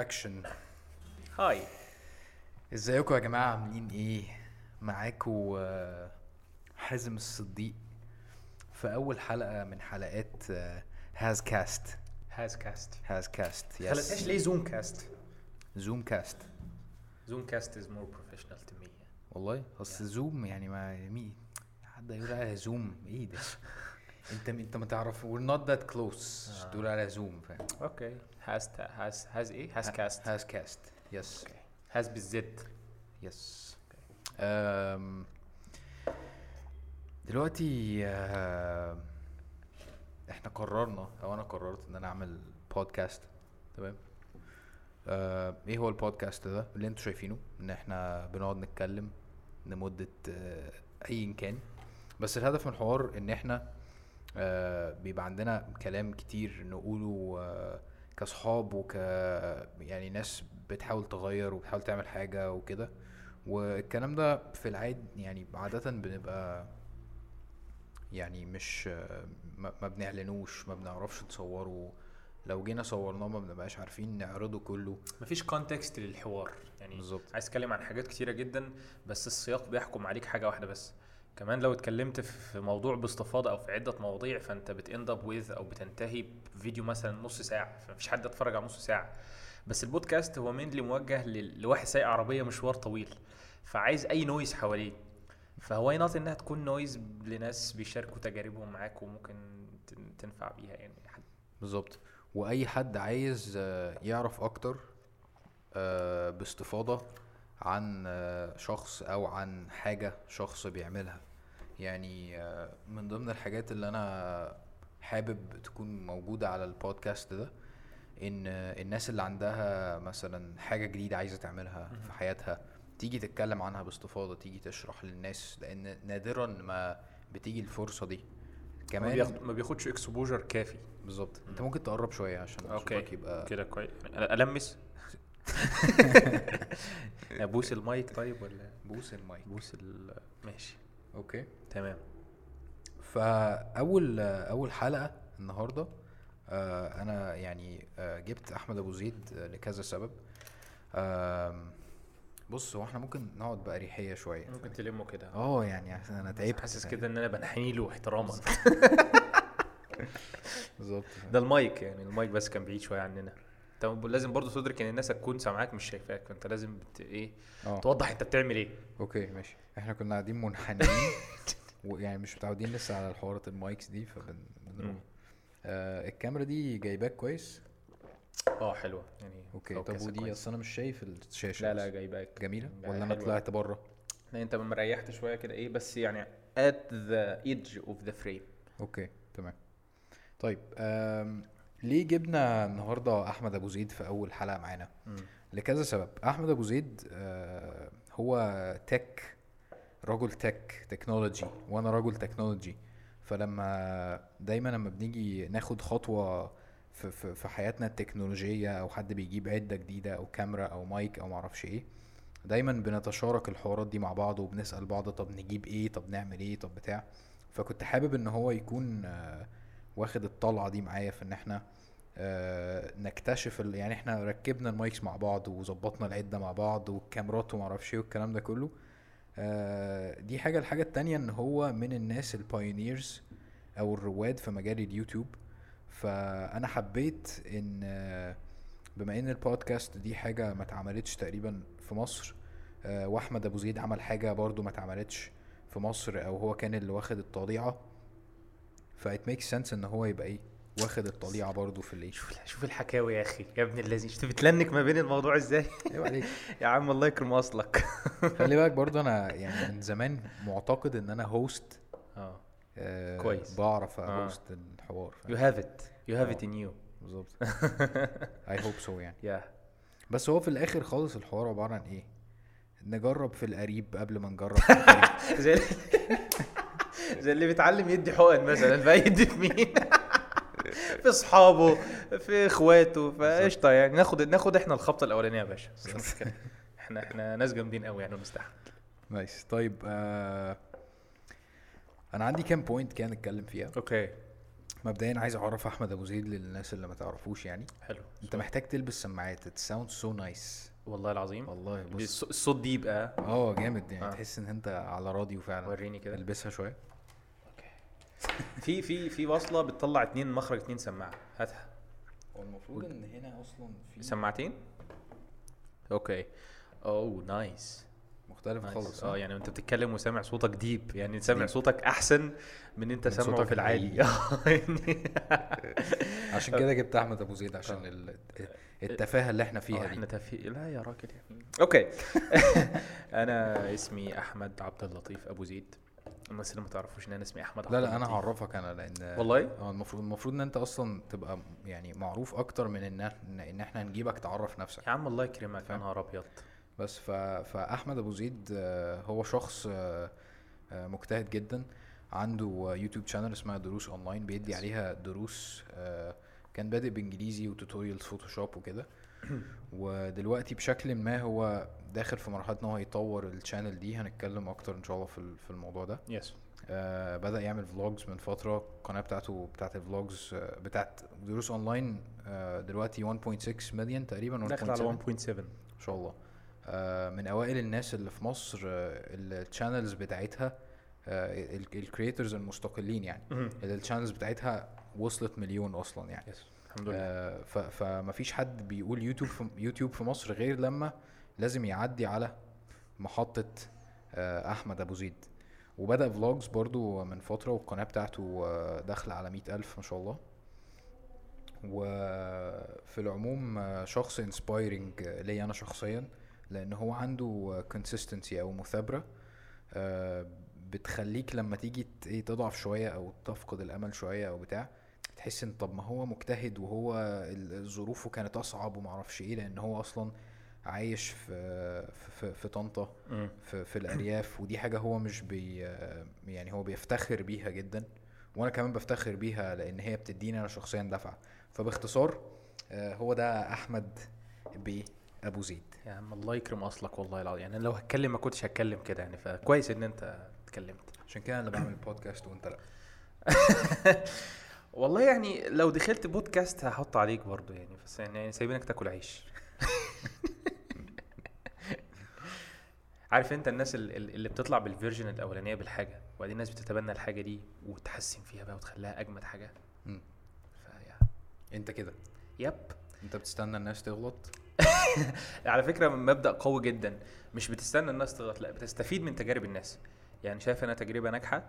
action hi ازيكم يا جماعة؟ عاملين إيه؟ معاكم آه، حازم الصديق في أول حلقة من حلقات Haz Cast Haz Cast Haz Cast خلتهاش ليه Zoom Cast Zoom Cast Zoom Cast is more professional to me والله اصل Zoom يعني ما مين حد يقول Zoom إيه ده؟ انت انت ما تعرف not that close. آه. تقول عليها Zoom فاهم؟ أوكي. هاز هاز هاز إيه؟ هاز كاست هاز كاست يس هاز بالزد يس دلوقتي آه، إحنا قررنا أو أنا قررت إن أنا أعمل بودكاست تمام؟ آه، إيه هو البودكاست ده؟ اللي أنتوا شايفينه إن إحنا بنقعد نتكلم لمدة آه، ايا كان. بس الهدف من الحوار إن إحنا بيبقى عندنا كلام كتير نقوله آه، كصحاب وك يعني ناس بتحاول تغير وبتحاول تعمل حاجة وكده. والكلام ده في العاد يعني عادة بنبقى يعني مش ما ما بنعلنوش ما بنعرفش نصوره. لو جينا صورناه ما بنبقاش عارفين نعرضه كله. مفيش كونتكست للحوار. يعني بالظبط. عايز تتكلم عن حاجات كتيرة جدا بس السياق بيحكم عليك حاجة واحدة بس. كمان لو اتكلمت في موضوع باستفاضة أو في عدة مواضيع فأنت بت end up with أو بتنتهي بفيديو مثلا نص ساعة فمفيش حد يتفرج على نص ساعة. بس البودكاست هو mainly موجه لل- لواحد سايق عربية مشوار طويل فعايز أي noise حواليه. فهو ناط إنها تكون noise لناس بيشاركوا تجاربهم معاك وممكن تن- تنفع بيها يعني. حد بالظبط. وأي حد عايز آه، يعرف أكتر آه، باستفاضة عن شخص أو عن حاجة شخص بيعملها. يعني من ضمن الحاجات اللي أنا حابب تكون موجودة على البودكاست ده إن الناس اللي عندها مثلا حاجة جديدة عايزة تعملها في حياتها تيجي تتكلم عنها باستفاضة تيجي تشرح للناس لأن نادرا ما بتيجي الفرصة دي. ما كمان بياخد- ما بياخدش exposure كافي. بالظبط. أنت ممكن تقرب شوية عشان okay. يبقى كده كويس. ألمس؟ ابوس المايك طيب ولا بوس المايك؟ بوس ال ماشي. okay. تمام. فأول أول حلقة النهارده آه أنا يعني آه جبت أحمد أبو زيد آه لكذا سبب. بص هو إحنا ممكن نقعد بأريحية شوية. ممكن تلمه كده. آه يعني أنا تعبت. حاسس كده إن أنا بنحني له احتراما. بالظبط. ده المايك يعني المايك بس كان بعيد شوية عننا. انت لازم برضه تدرك ان الناس هتكون سامعاك مش شايفاك فأنت لازم بت... إيه آه توضح أنت بتعمل إيه okay ماشي إحنا كنا قاعدين منحنيين ويعني مش متعودين لسه على الحوارات ال mics دي فبن بنروح. مم. آه الكاميرا دي جايباك كويس آه حلوة يعني okay طب ودي. أصل أنا مش شايف الشاشة لا لا. جايباك جميلة لا، ولا أنا. طلعت بره لا أنت مريحت شوية كده إيه بس يعني at the edge of the frame okay تمام طيب ليه جبنا النهارده أحمد أبو زيد في أول حلقة معانا؟ لكذا سبب. أحمد أبو زيد آه هو tech رجل tech تكنولوجي وأنا رجل تكنولوجي فلما دايما لما بنيجي ناخد خطوة في, في, في حياتنا التكنولوجية أو حد بيجيب عدة جديدة أو كاميرا أو مايك أو معرفش إيه دايما بنتشارك الحوارات دي مع بعض وبنسأل بعض طب نجيب إيه طب نعمل إيه طب بتاع. فكنت حابب إن هو يكون آه واخد الطلعة دي معايا في إن إحنا آه، نكتشف. يعني إحنا ركبنا ال mics مع بعض وظبطنا العدة مع بعض والكاميرات وما أعرفش إيه والكلام ده كله آه، دي حاجة الحاجة التانية إن هو من الناس ال pioneers أو الرواد في مجال اليوتيوب فأنا حبيت إن آه، بما إن البودكاست دي حاجة ما اتعملتش تقريبا في مصر وأحمد أبو زيد عمل حاجة برضو ما اتعملتش في مصر أو هو كان اللي واخد الطليعة ف it make sense ان هو يبقى إيه واخد الطليعة برضو في الايه شوف شوف الحكاوي يا أخي يا ابن الذين شوف بت link ما بين الموضوع إزاي؟ يا عم الله يكرم أصلك. خلي بالك برضو أنا يعني من زمان معتقد إن أنا host آه. آه كويس. بعرف آه. host الحوار you have it. You have it in you. بالظبط. I hope so يعني. بس هو في الآخر خالص الحوار عبارة عن إيه؟ نجرب في القريب قبل ما نجرب. في الغريب زي اللي بيتعلم يدي حقن مثلا فيدي في مين؟ في أصحابه في إخواته فقشطة يعني. ناخد ناخد إحنا الخبطة الأولانية يا باشا إحنا إحنا ناس جامدين قوي يعني ونستحمل nice. طيب آه أنا عندي كام point كان نتكلم فيها. okay. مبدئيا عايز أعرف أحمد أبو زيد للناس اللي ما تعرفوش يعني. حلو. أنت محتاج تلبس سماعات. It sounds so nice. والله العظيم. والله بص. الص- الصوت دي يبقى آه جامد يعني. آه. تحس إن أنت على راديو فعلا. وريني كده. البسها شوية. في في في وصلة بتطلع اتنين مخرج اتنين سماعة. هاتها. هو المفروض إن هنا أصلا في سماعتين؟ okay. oh nice. مختلف nice. خالص آه آه. يعني أنت بتتكلم وسامع صوتك deep. يعني سامع deep. صوتك أحسن من أنت سامعه في العادي. يعني عشان كده جبت أحمد أبو زيد عشان آه. ال- التفاهة اللي إحنا فيها إحنا دي. تفي... لا يا راجل يعني okay. أنا اسمي أحمد عبد اللطيف أبو زيد. الناس اللي ما تعرفوش إن أنا اسمي أحمد لا لا أنا. هعرفك أنا لأن والله آه المفروض المفروض إن أنت أصلا تبقى يعني معروف أكتر من إن إن إحنا نجيبك تعرف نفسك يا عم الله يكرمك يا؟ نهار أبيض بس ف... فأحمد أبو زيد آه، هو شخص آه، آه، مجتهد جدا عنده يوتيوب channel اسمها دروس أونلاين بيدي. عليها دروس كان بادئ بإنجليزي و tutorials فوتوشوب وكده ودلوقتي بشكل ما هو داخل في مرحلة إن هو يطور ال channel دي هنتكلم أكتر إن شاء الله في في الموضوع ده. yes آه بدأ يعمل vlogs من فترة. القناة بتاعته بتاعت ال vlogs آه بتاعت دروس اونلاين آه دلوقتي 1.6 مليون تقريبا داخل 1.7 على 1.7 ما شاء الله. آه من أوائل الناس اللي في مصر ال channels بتاعتها ال creators المستقلين يعني. اللي ال channels بتاعتها وصلت مليون أصلا يعني. yes الحمد لله. آه فمفيش حد بيقول يوتيوب في يوتيوب في مصر غير لما لازم يعدي على محطة آه أحمد أبو زيد. وبدأ vlogs برضو من فترة والقناة بتاعته آه، داخلة على مئة ألف ما شاء الله. وفي العموم آه، شخص inspiring ليا أنا شخصيا لأن هو عنده consistency أو مثابرة آه، بتخليك لما تيجي إيه تضعف شوية أو تفقد الأمل شوية أو بتاع تحس إن طب ما هو مجتهد وهو ظروفه كانت أصعب ومعرفش إيه لأن هو أصلا عايش في في, في طنطا. في, في الأرياف ودي حاجة هو مش بي يعني هو بيفتخر بيها جدا وأنا كمان بفتخر بيها لأن هي بتديني أنا شخصيا دفعة. فباختصار آه، هو ده أحمد بيه أبو زيد. يا عم الله يكرم أصلك والله العظيم. يعني أنا لو هتكلم ما كنتش هتكلم كده يعني فكويس إن أنت اتكلمت. عشان كده أنا بعمل البودكاست وأنت لأ. والله يعني لو دخلت بودكاست هحط عليك برضو يعني بس يعني سايبينك تاكل عيش. عارف انت الناس ال- ال- اللي بتطلع بال version الأولانية بالحاجة وبعدين الناس بتتبنى الحاجة دي وتحسن فيها بقى وتخليها أجمد حاجة. فيا انت كده. يب. انت بتستنى الناس تغلط؟ على فكرة مبدأ قوي جدا. مش بتستنى الناس تغلط لا بتستفيد من تجارب الناس. يعني شايف أنا تجربة ناجحة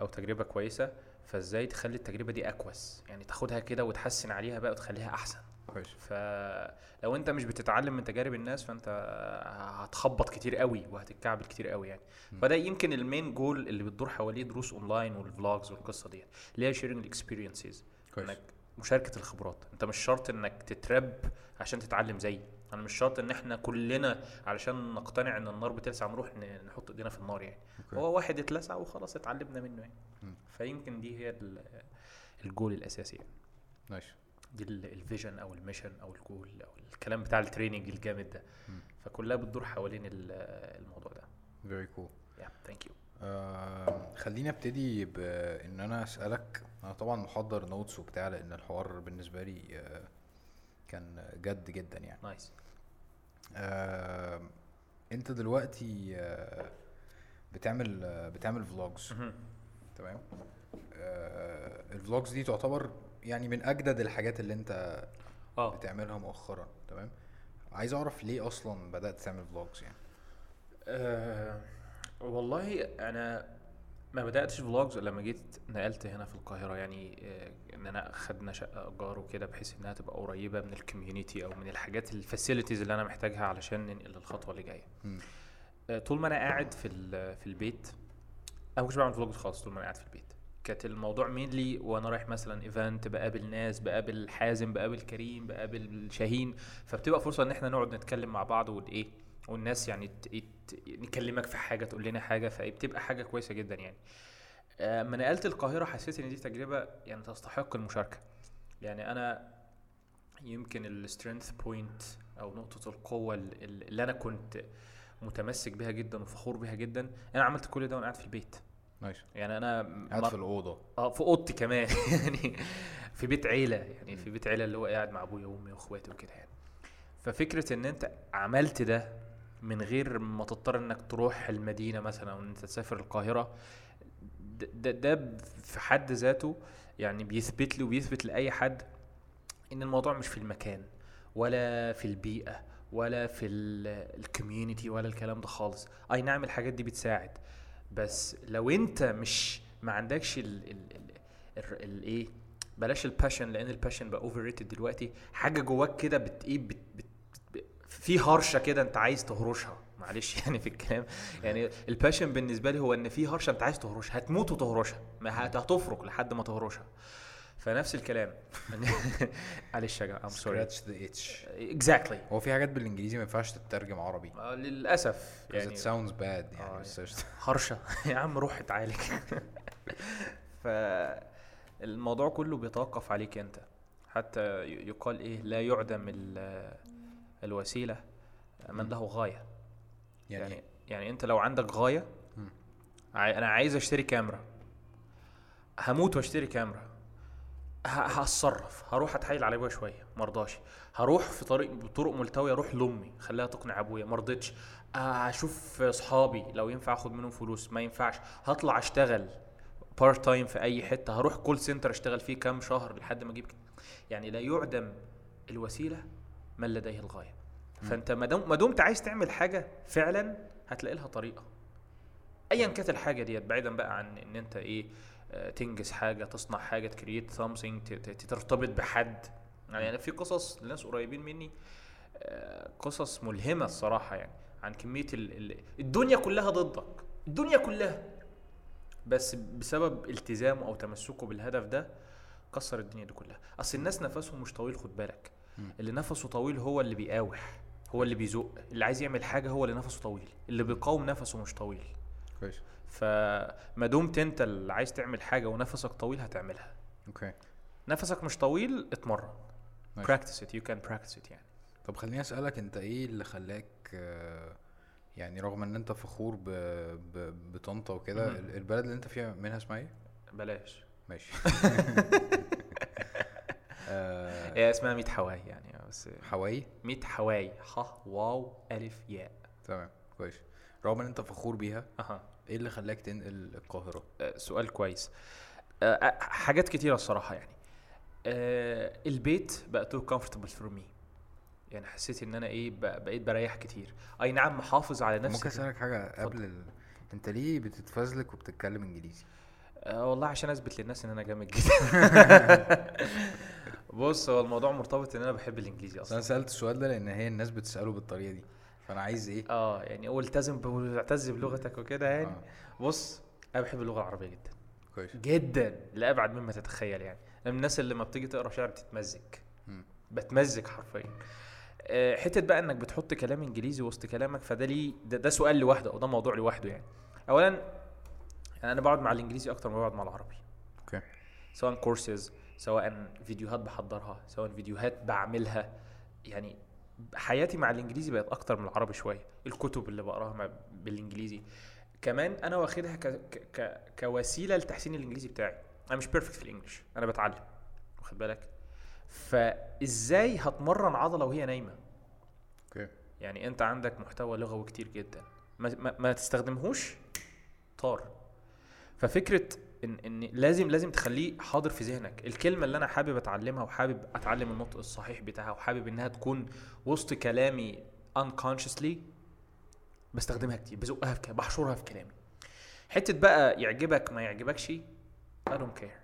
أو تجربة كويسة فإزاي تخلي التجربة دي أكوس؟ يعني تاخدها كده وتحسن عليها بقى وتخليها أحسن. كويس. فلو انت مش بتتعلم من تجارب الناس فانت هتخبط كتير قوي وهتتكعبل كتير قوي يعني. م. فده يمكن ال main goal اللي بتدور حواليه دروس online وال vlogs والقصة دي اللي هي sharing ال experiences كويس. إنك مشاركة الخبرات. انت مش شرط إنك تجرب عشان تتعلم زيي. أنا مش شرط إن إحنا كلنا علشان نقتنع إن النار بتلسع نروح نحط إيدينا في النار يعني. okay. هو واحد اتلسع وخلاص اتعلمنا منه يعني. فيمكن دي هي ال- الجول الأساسي يعني. nice. دي ال- ال vision أو ال mission أو الجول أو الكلام بتاع ال training الجامد ده. فكلها بتدور حوالين ال- الموضوع ده. very cool yeah thank you خليني أبتدي بان أنا أسألك. أنا طبعا محضر notes وبتاع لأن الحوار بالنسبة لي آه كان جد جدا يعني. nice آه أنت دلوقتي آه بتعمل آه بتعمل vlogs تمام؟ آه ال vlogs دي تعتبر يعني من أجدد الحاجات اللي أنت آه. بتعملها مؤخرا تمام؟ عايز أعرف ليه أصلا بدأت تعمل vlogs يعني؟ أه والله أنا ما بدأتش vlogs إلا لما جيت نقلت هنا في القاهرة يعني آه، إن أنا خدنا شقة إيجار وكده بحيث إنها تبقى قريبة من ال community أو من الحاجات ال facilities اللي أنا محتاجها علشان ننقل للخطوه اللي جاية. آه، طول ما أنا قاعد في ال- في البيت أنا ما كنتش بعمل vlogs خالص طول ما أنا قاعد في البيت. كانت الموضوع mainly وأنا رايح مثلا event بقابل ناس بقابل حازم بقابل كريم بقابل شاهين فبتبقى فرصة إن إحنا نقعد نتكلم مع بعض وإيه والناس يعني ت- ت- نكلمك في حاجة تقول لنا حاجة فبتبقى حاجة كويسة جدا يعني. آه، لما نقلت القاهرة حسيت إن دي تجربة يعني تستحق المشاركة. يعني أنا يمكن ال strength point أو نقطة القوة ال- ال- اللي أنا كنت متمسك بيها جدا وفخور بيها جدا أنا عملت كل ده وأنا قاعد في البيت. nice. يعني أنا قاعد ما- في الأوضة. آه في أوضتي كمان. يعني في بيت عيلة يعني في بيت عيلة اللي هو قاعد مع أبويا وأمي وأخواتي وكده يعني. ففكرة إن أنت عملت ده من غير ما تضطر إنك تروح المدينة مثلا أو إن أنت تسافر القاهرة ده, ده, ده في حد ذاته يعني بيثبت لي وبيثبت لأي حد إن الموضوع مش في المكان ولا في البيئة ولا في ال community ولا الكلام ده خالص. أي نعم الحاجات دي بتساعد. بس لو انت مش ما عندكش ال ال ال ال- الايه بلاش ال passion لأن ال passion بقى overrated دلوقتي. حاجة جواك كده بت إيه بت بت في هرشة كده انت عايز تهرشها. معلش يعني في الكلام. يعني ال passion بالنسبة لي هو إن في هرشة انت عايز تهرشها. هتموت وتهرشها. ما هت- هتفرك لحد ما تهرشها. فنفس الكلام. معلش يا جماعة ام sorry scratch the itch. exactly هو في حاجات بالإنجليزي ما ينفعش تترجم عربي. للأسف. يعني it sounds bad. آه، يعني بس قشطة. هرشة. يا عم روح اتعالج. فالموضوع كله بيتوقف عليك انت. حتى يقال إيه لا يعدم ال- الوسيلة من له غاية. يعني يعني يعني انت لو عندك غاية أنا عايز أشتري كاميرا. هموت وأشتري كاميرا. هتصرف. هروح أتحايل على أبويا شوية. مرضاش هروح في طريق بطرق ملتوية أروح لأمي. خليها تقنع أبويا. مرضتش أشوف أصحابي. لو ينفع آخد منهم فلوس. ما ينفعش. هطلع أشتغل part time في أي حتة. هروح call center أشتغل فيه كام شهر لحد ما أجيب يعني لا يعدم الوسيلة من لديه الغاية. فأنت ما دمت عايز تعمل حاجة فعلا هتلاقي لها طريقة. ايا كانت الحاجة ديت بعيدا بقى عن إن أنت إيه تنجز حاجة تصنع حاجة ت create something ترتبط بحد. يعني أنا في قصص لناس قريبين مني آه، قصص ملهمة الصراحة يعني عن كمية ال ال الدنيا كلها ضدك الدنيا كلها. بس بسبب التزامه أو تمسكه بالهدف ده كسر الدنيا دي كلها. أصل الناس نفسهم مش طويل خد بالك. اللي نفسه طويل هو اللي بيقاوح هو اللي بيزق. اللي عايز يعمل حاجة هو اللي نفسه طويل. اللي بيقاوم نفسه مش طويل. كويس. فما دمت انت اللي عايز تعمل حاجة ونفسك طويل هتعملها. أوكي. نفسك مش طويل اتمرن. practice it. You can practice it يعني. طب خليني أسألك أنت إيه اللي خلاك يعني رغم إن أنت فخور ب... ب... بطنطا وكده البلد اللي أنت فيها منها اسمها إيه؟ بلاش. ماشي. آه، هي اسمها 100 حواي يعني بس حواي؟ 100 حواي. ح واو ألف ياء. تمام. كويس. رغم إن أنت فخور بيها أها. إيه اللي خلاك تنقل القاهرة؟ آه، سؤال كويس. آه، آه، حاجات كتيرة الصراحة يعني. آه، البيت بقى تو comfortable for me. يعني حسيت إن أنا إيه بق- بقيت بريح كتير. أي نعم محافظ على نفسي. ممكن. أسألك حاجة قبل ال... أنت ليه بتتفزلك وبتتكلم إنجليزي؟ آه والله عشان أثبت للناس إن أنا جامد جدا. بص هو الموضوع مرتبط إن أنا بحب الإنجليزي بس أنا أصلا سألت السؤال ده لأن هي الناس بتسأله بالطريقة دي. فأنا عايز إيه؟ آه يعني هو التزم ب- واعتز بلغتك وكده يعني. آه. بص أنا بحب اللغة العربية جدا. كويس. جدا لابعد مما تتخيل يعني. أنا من الناس اللي لما بتيجي تقرأ شعر بتتمزج. بتمزج حرفيا. آه، حتة بقى إنك بتحط كلام إنجليزي وسط كلامك فده ليه ده, ده سؤال لوحده أو ده موضوع لوحده يعني. اولا أنا بقعد مع الإنجليزي أكتر ما بقعد مع العربي. okay. سواء كورسز سواء فيديوهات بحضرها سواء فيديوهات بعملها. يعني حياتي مع الإنجليزي بقت أكتر من العربي شوية. الكتب اللي بقراها مع- بالإنجليزي. كمان أنا واخدها ك... ك... ك... كوسيلة لتحسين الإنجليزي بتاعي. أنا مش perfect في ال English. أنا بتعلم. واخد بالك؟ فإزاي هتمرن عضلة وهي نايمة؟ okay. يعني أنت عندك محتوى لغوي كتير جدا. ما, ما, ما تستخدمهوش؟ طار. ففكرة إن إن لازم لازم تخليه حاضر في ذهنك. الكلمة اللي أنا حابب أتعلمها وحابب أتعلم النطق الصحيح بتاعها وحابب إنها تكون وسط كلامي unconsciously بستخدمها كتير بزقها في كلامي بحشرها في كلامي. حتة بقى يعجبك ما يعجبكش I don't care.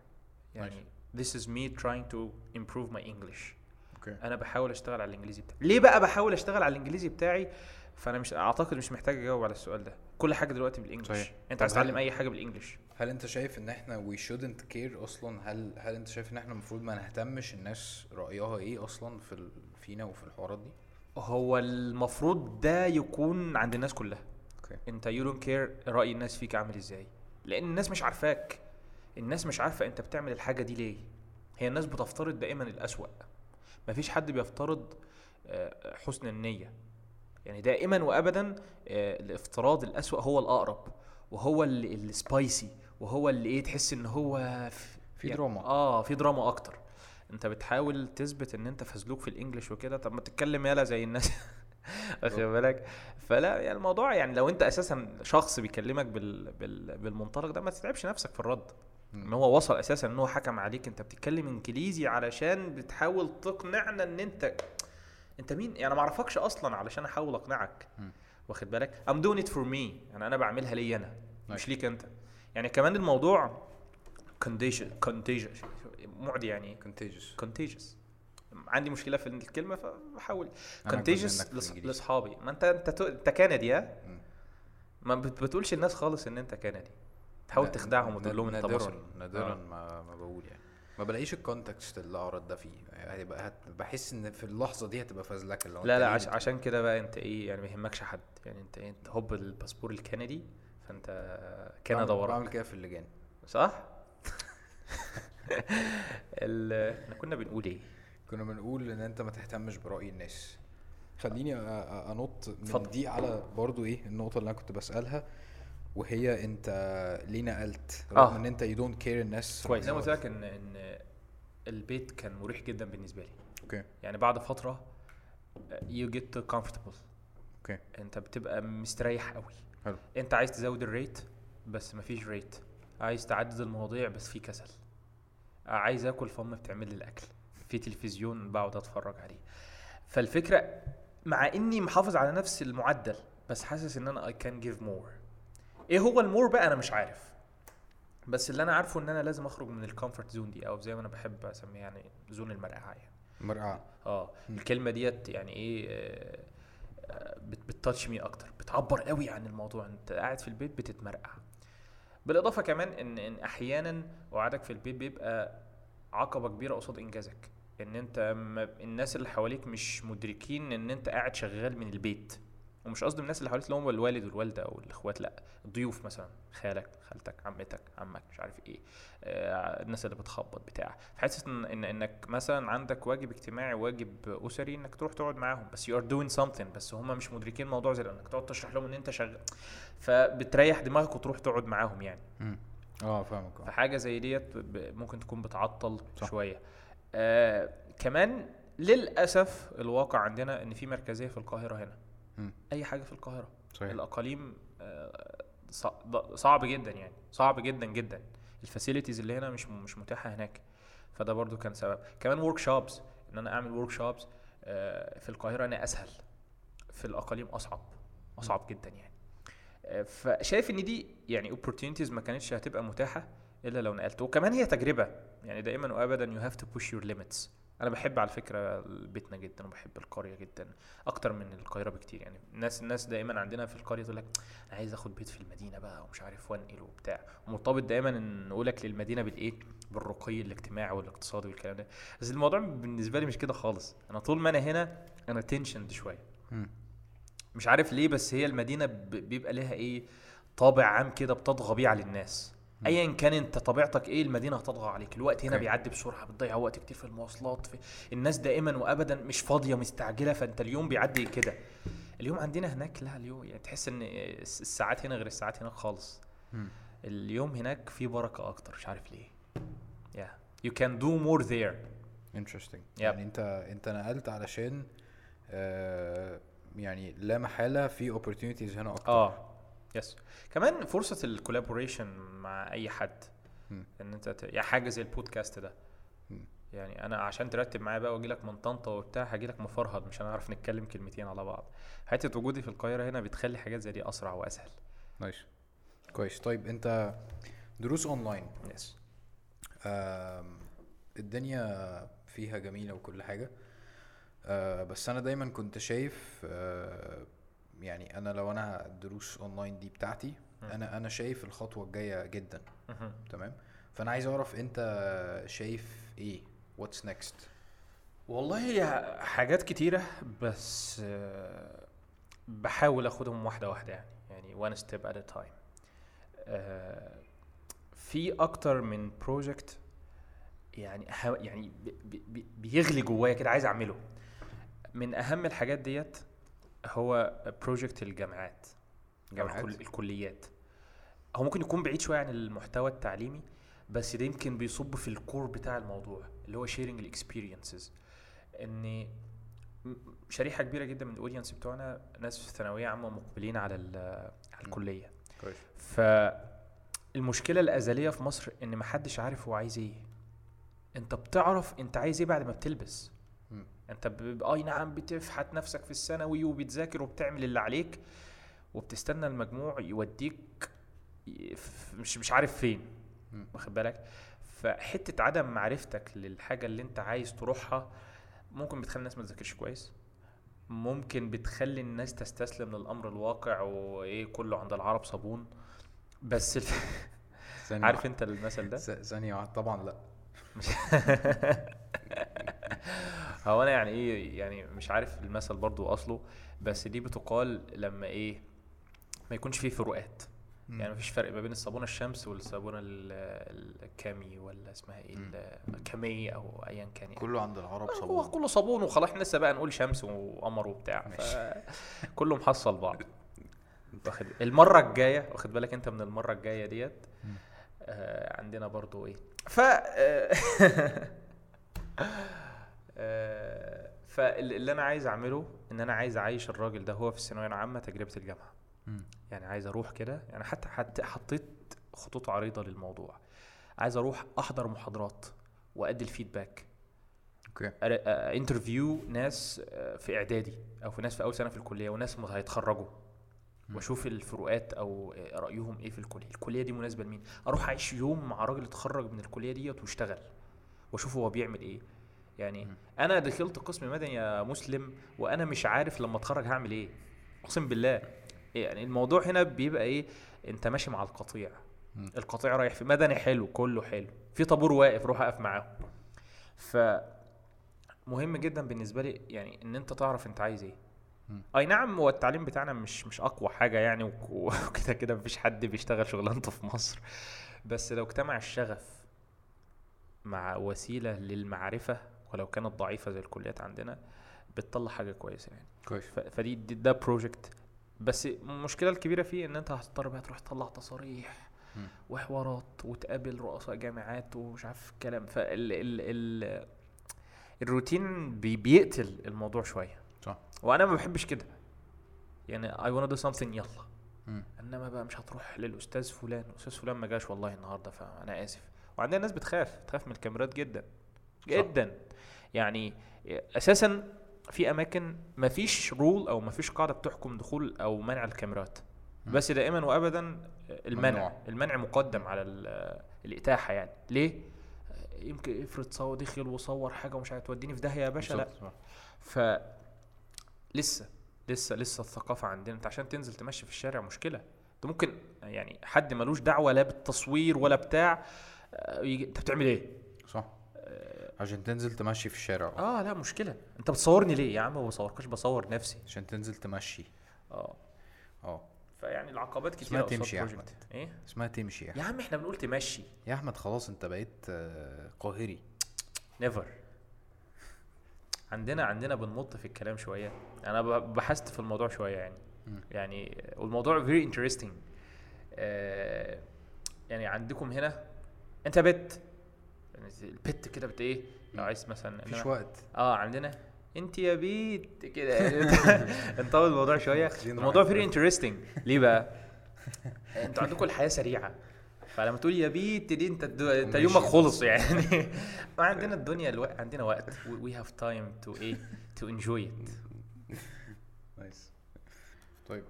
يعني this is me trying to improve my English. أوكي. أنا بحاول أشتغل على الإنجليزي بتاعي. ليه بقى بحاول أشتغل على الإنجليزي بتاعي؟ فأنا مش أعتقد مش محتاج أجاوب على السؤال ده. كل حاجة دلوقتي بالانجلش صحيح. أنت عايز تتعلم أي حاجة بالانجلش هل انت شايف ان إحنا we shouldn't care أصلا؟ هل هل انت شايف ان إحنا المفروض ما نهتمش الناس رأيها إيه أصلا في ال... فينا وفي الحوارات دي؟ هو المفروض ده يكون عند الناس كلها. okay. انت you don't care رأي الناس فيك عامل إزاي. لأن الناس مش عارفاك. الناس مش عارفة انت بتعمل الحاجة دي ليه. هي الناس بتفترض دائما الأسوأ. مفيش حد بيفترض آه، حسن النية. يعني دائما وابدا آه، الافتراض الأسوأ هو الأقرب وهو ال- ال spicy وهو اللي إيه تحس إن هو في, في يعني- دراما. آه في دراما أكتر. أنت بتحاول تثبت إن أنت فزلوك في الإنجليش وكده. طب ما تتكلم يالا زي الناس. واخد بالك؟ فلا يعني الموضوع يعني لو أنت أساسا شخص بيكلمك بال... بال... بالمنطلق ده ما تتعبش نفسك في الرد. إن هو وصل أساسا إن هو حكم عليك. أنت بتتكلم إنجليزي علشان بتحاول تقنعنا إن أنت أنت مين؟ يعني ما أعرفكش أصلا علشان أحاول أقنعك. واخد بالك؟ Doing it for me. يعني أنا بعملها لي أنا مش أيوة. ليك أنت. يعني كمان الموضوع contagious contagious. معدي يعني contagious. contagious. عندي مشكلة في الكلمة فبحاول. الإنجليزي. لاصحابي ما انت أنت أنت كندي ها. ما بت- بتقولش الناس خالص إن أنت كندي. تحاول تخدعهم وتقول لهم أنت نادراً- مصري. نادرا آه. ما ما بقول يعني. ما بلاقيش الكونتكست اللي أعرض ده فيه. هتبقى هت... بحس إن في اللحظة دي هتبقى فازلكة اللي هو لا لا ليه عش... عشان كده بقى أنت إيه يعني ما يهمكش حد. يعني انت إيه أنت هوب الباسبور الكندي فأنت كندا بعمل- بعمل كده في اللجان. صح؟ ال... إحنا كنا بنقول إيه؟ كنا بنقول إن أنت ما تهتمش برأي الناس. خليني أنط من اتفضل. دي على برضو إيه النقطة اللي أنا كنت بسألها وهي أنت ليه نقلت؟ رغم آه. إن أنت you don't care الناس. كويس. ما قلت لك ان إن البيت كان مريح جدا بالنسبة لي. Okay. يعني بعد فترة you get comfortable. Okay. أنت بتبقى مستريح قوي. حلو. انت عايز تزود ال rate بس مفيش rate عايز تعدد المواضيع بس في كسل. عايز اكل مام بتعمل لي الأكل. في تلفزيون بقعد اتفرج عليه. فالفكرة مع اني محافظ على نفس المعدل بس حاسس ان أنا I can give more. إيه هو ال more بقى؟ أنا مش عارف. بس اللي أنا عارفه ان أنا لازم اخرج من ال comfort zone دي أو زي ما أنا بحب اسميها يعني زون المرقعة يعني. مرقعه آه. الكلمة ديت يعني إيه آه، بتتاتش مي أكتر بتعبر قوي عن الموضوع. أنت قاعد في البيت بتتمرقع. بالإضافة كمان إن إن أحيانا وقعدك في البيت بيبقى عقبة كبيرة قصاد إنجازك. إن أنت الناس اللي حواليك مش مدركين إن أنت قاعد شغال من البيت. ومش قصدي الناس اللي حواليك اللي هم الوالد والوالدة أو الإخوات لأ الضيوف مثلا خالك خالتك عمتك عمك مش عارف إيه آه الناس اللي بتخبط بتاع. حاسس إن إن- إنك مثلا عندك واجب اجتماعي واجب أسري إنك تروح تقعد معاهم بس you are doing something بس هم مش مدركين الموضوع زي إنك تقعد تشرح لهم إن أنت شغال فبتريح دماغك وتروح تقعد معاهم يعني. آه فاهمك آه. فحاجة زي ديت ممكن تكون بتعطل صح. شوية. آه كمان للأسف الواقع عندنا إن في مركزية في القاهرة هنا. أي حاجة في القاهرة. صحيح. الأقاليم آه، صعب جدا يعني. صعب جدا جدا. ال facilities اللي هنا مش مش متاحة هناك. فده برضو كان سبب. كمان workshops إن أنا أعمل workshops في القاهرة أنا أسهل. في الأقاليم أصعب. أصعب جدا يعني. آه، فشايف إن دي يعني opportunities ما كانتش هتبقى متاحة إلا لو نقلت. وكمان هي تجربة. يعني دائما وابدا you have to push your limits. أنا بحب على فكرة بيتنا جدا وبحب القرية جدا أكتر من القاهرة بكتير. يعني الناس الناس دايما عندنا في القرية تقول لك أنا عايز آخد بيت في المدينة بقى ومش عارف وأنقل وبتاع. ومرتبط دايما إن نقولك للمدينة بالإيه؟ بالرقي الاجتماعي والاقتصادي والكلام ده. بس الموضوع بالنسبة لي مش كده خالص. أنا طول ما أنا هنا أنا تنشند شوية. مش عارف ليه بس هي المدينة بيبقى لها إيه؟ طابع عام كده بتطغى بيه على الناس. ايا كان أنت طبيعتك إيه المدينة هتطغى عليك. الوقت هنا. بيعدي بسرعة بتضيع وقت كتير في المواصلات في الناس دائما وابدا مش فاضية مستعجلة فأنت اليوم بيعدي كده. اليوم عندنا هناك لا اليوم يعني تحس إن الس- الساعات هنا غير الساعات هناك خالص. اليوم هناك في بركة أكتر مش عارف ليه. Yeah. You can do more there. Interesting. Yep. يعني أنت أنت نقلت علشان آه يعني لا محالة في opportunities هنا أكتر. آه. Yes كمان فرصة ال collaboration مع أي حد. مم. إن أنت ت... يعني حاجة زي البودكاست ده. يعني أنا عشان ترتب معايا بقى واجي لك من طنطا وبتاع هاجي لك مفرهد مش هنعرف نتكلم كلمتين على بعض. حتة وجودي في القاهرة هنا بتخلي حاجات زي دي أسرع وأسهل. Nice. كويس. طيب أنت دروس online. Yes آم، الدنيا فيها جميلة وكل حاجة. آه، بس أنا دايما كنت شايف آه، يعني أنا لو أنا الدروس أونلاين دي بتاعتي مم. أنا أنا شايف الخطوة الجاية جدا. تمام؟ فأنا عايز أعرف أنت شايف إيه؟ What's next والله هي حاجات كتيرة بس بحاول أخدهم واحدة واحدة يعني يعني at a time. آه، في أكتر من project يعني أه- يعني بي- بي- بي- بيغلي جوايا كده عايز أعمله. من أهم الحاجات ديت هو project الجامعات جامعات؟ الكل- الكليات. هو ممكن يكون بعيد شوية عن المحتوى التعليمي بس ده يمكن بيصب في ال core بتاع الموضوع اللي هو sharing ال experiences إن شريحة كبيرة جدا من ال audience بتوعنا ناس في ثانوية عامة مقبلين على على الكلية. كويس. فالمشكلة الأزلية في مصر إن محدش عارف هو عايز إيه. أنت بتعرف أنت عايز إيه بعد ما بتلبس. انت ب... اي نعم بتفحت نفسك في الثانوي وبتذاكر وبتعمل اللي عليك وبتستنى المجموع يوديك مش مش عارف فين. واخد بالك؟ فحتة عدم معرفتك للحاجة اللي انت عايز تروحها ممكن بتخلي الناس ما تذاكرش كويس. ممكن بتخلي الناس تستسلم للأمر الواقع وإيه كله عند العرب صابون. بس ال... عارف. انت المثل ده؟ ث- ثانية واحدة. طبعا لا. هو أنا يعني إيه يعني مش عارف المثل برضو اصله بس دي بتقال لما إيه ما يكونش فيه فروقات. مم. يعني مفيش فرق ما بين الصابونه الشمس والصابونه ال- الكامي ولا اسمها إيه. الكامي أو ايا كان يعني. كله عند العرب هو صابون. كله صابون وخلاص إحنا لسه بقى نقول شمس وقمر وبتاع. كله محصل بعض. واخد المرة الجاية واخد بالك أنت من المرة الجاية ديت. آه عندنا برضو إيه. ف آه، فاللي أنا عايز أعمله إن أنا عايز أعيش الراجل ده هو في الثانوية العامة تجربة الجامعة. يعني عايز أروح كده يعني حتى حتى حطيت خطوط عريضة للموضوع. عايز أروح أحضر محاضرات وأدي ال feedback okay. Interview ناس آه، في إعدادي أو في ناس في أول سنة في الكلية وناس هيتخرجوا. وأشوف الفروقات أو آه، رأيهم إيه في الكلية. الكلية دي مناسبة لمين؟ أروح أعيش يوم مع راجل اتخرج من الكلية ديت واشتغل. وأشوف هو بيعمل إيه. يعني. أنا دخلت قسم مدني يا مسلم وأنا مش عارف لما أتخرج هعمل إيه. أقسم بالله. يعني الموضوع هنا بيبقى إيه؟ أنت ماشي مع القطيع. القطيع رايح في مدني حلو كله حلو. في طابور واقف روح أقف معاهم. ف مهم جدا بالنسبة لي يعني إن أنت تعرف أنت عايز إيه. أي نعم هو التعليم بتاعنا مش مش أقوى حاجة يعني وك- وكده كده مفيش حد بيشتغل شغلانته في مصر. بس لو اجتمع الشغف مع وسيلة للمعرفة ولو كانت ضعيفة زي الكليات عندنا بتطلع حاجة كويسة يعني. كويس. فدي دي- ده بروجكت بس المشكلة الكبيرة فيه إن أنت هتضطر بقى تروح تطلع تصاريح. وحوارات وتقابل رؤساء جامعات ومش عارف الكلام. فال ال ال الروتين بي بيقتل الموضوع شوية. صح. وأنا ما بحبش كده. يعني I wanna do something يلا. إنما بقى مش هتروح للأستاذ فلان. أستاذ فلان ما جاش والله النهارده فأنا آسف. وعندنا ناس بتخاف تخاف من الكاميرات جدا. جدا. يعني أساسا في أماكن ما فيش رول أو ما فيش قاعدة بتحكم دخول أو منع الكاميرات. بس دائما وابدا المنع. ممنوع. المنع مقدم على ال- الإتاحة يعني. ليه؟ يمكن افرض صور دخل وصور حاجة ومش هتوديني في داهية يا باشا لا. ف لسه لسه لسه الثقافة عندنا. أنت عشان تنزل تمشي في الشارع مشكلة. أنت ممكن يعني حد ملوش دعوة لا بالتصوير ولا بتاع آه، أنت بتعمل إيه؟ عشان تنزل تمشي في الشارع. آه لا مشكلة. أنت بتصورني ليه يا عم؟ ما بصوركش بصور نفسي. عشان تنزل تمشي. آه. آه. فيعني العقبات كتير اسمها تمشي يا. أحمد. إيه؟ اسمها تمشي يا يا عم إحنا بنقول تمشي. يا أحمد خلاص أنت بقيت آه، قاهري. نيفر عندنا عندنا بنمط في الكلام شوية. أنا بحثت في الموضوع شوية يعني. مم. يعني والموضوع very interesting. آه يعني عندكم هنا أنت بت يعني البت كده بت إيه؟ لو عايز مثلا مفيش وقت. آه عندنا. أنت يا بيت كده. نطول الموضوع شوية. الموضوع. فيري انترستنج ليه بقى؟ أنتوا عندكم الحياة سريعة. فلما تقول يا بيت دي انت. انت. يومك خلص يعني. ما عندنا الدنيا ألو... عندنا وقت. We have time to إيه؟ To enjoy it nice طيب.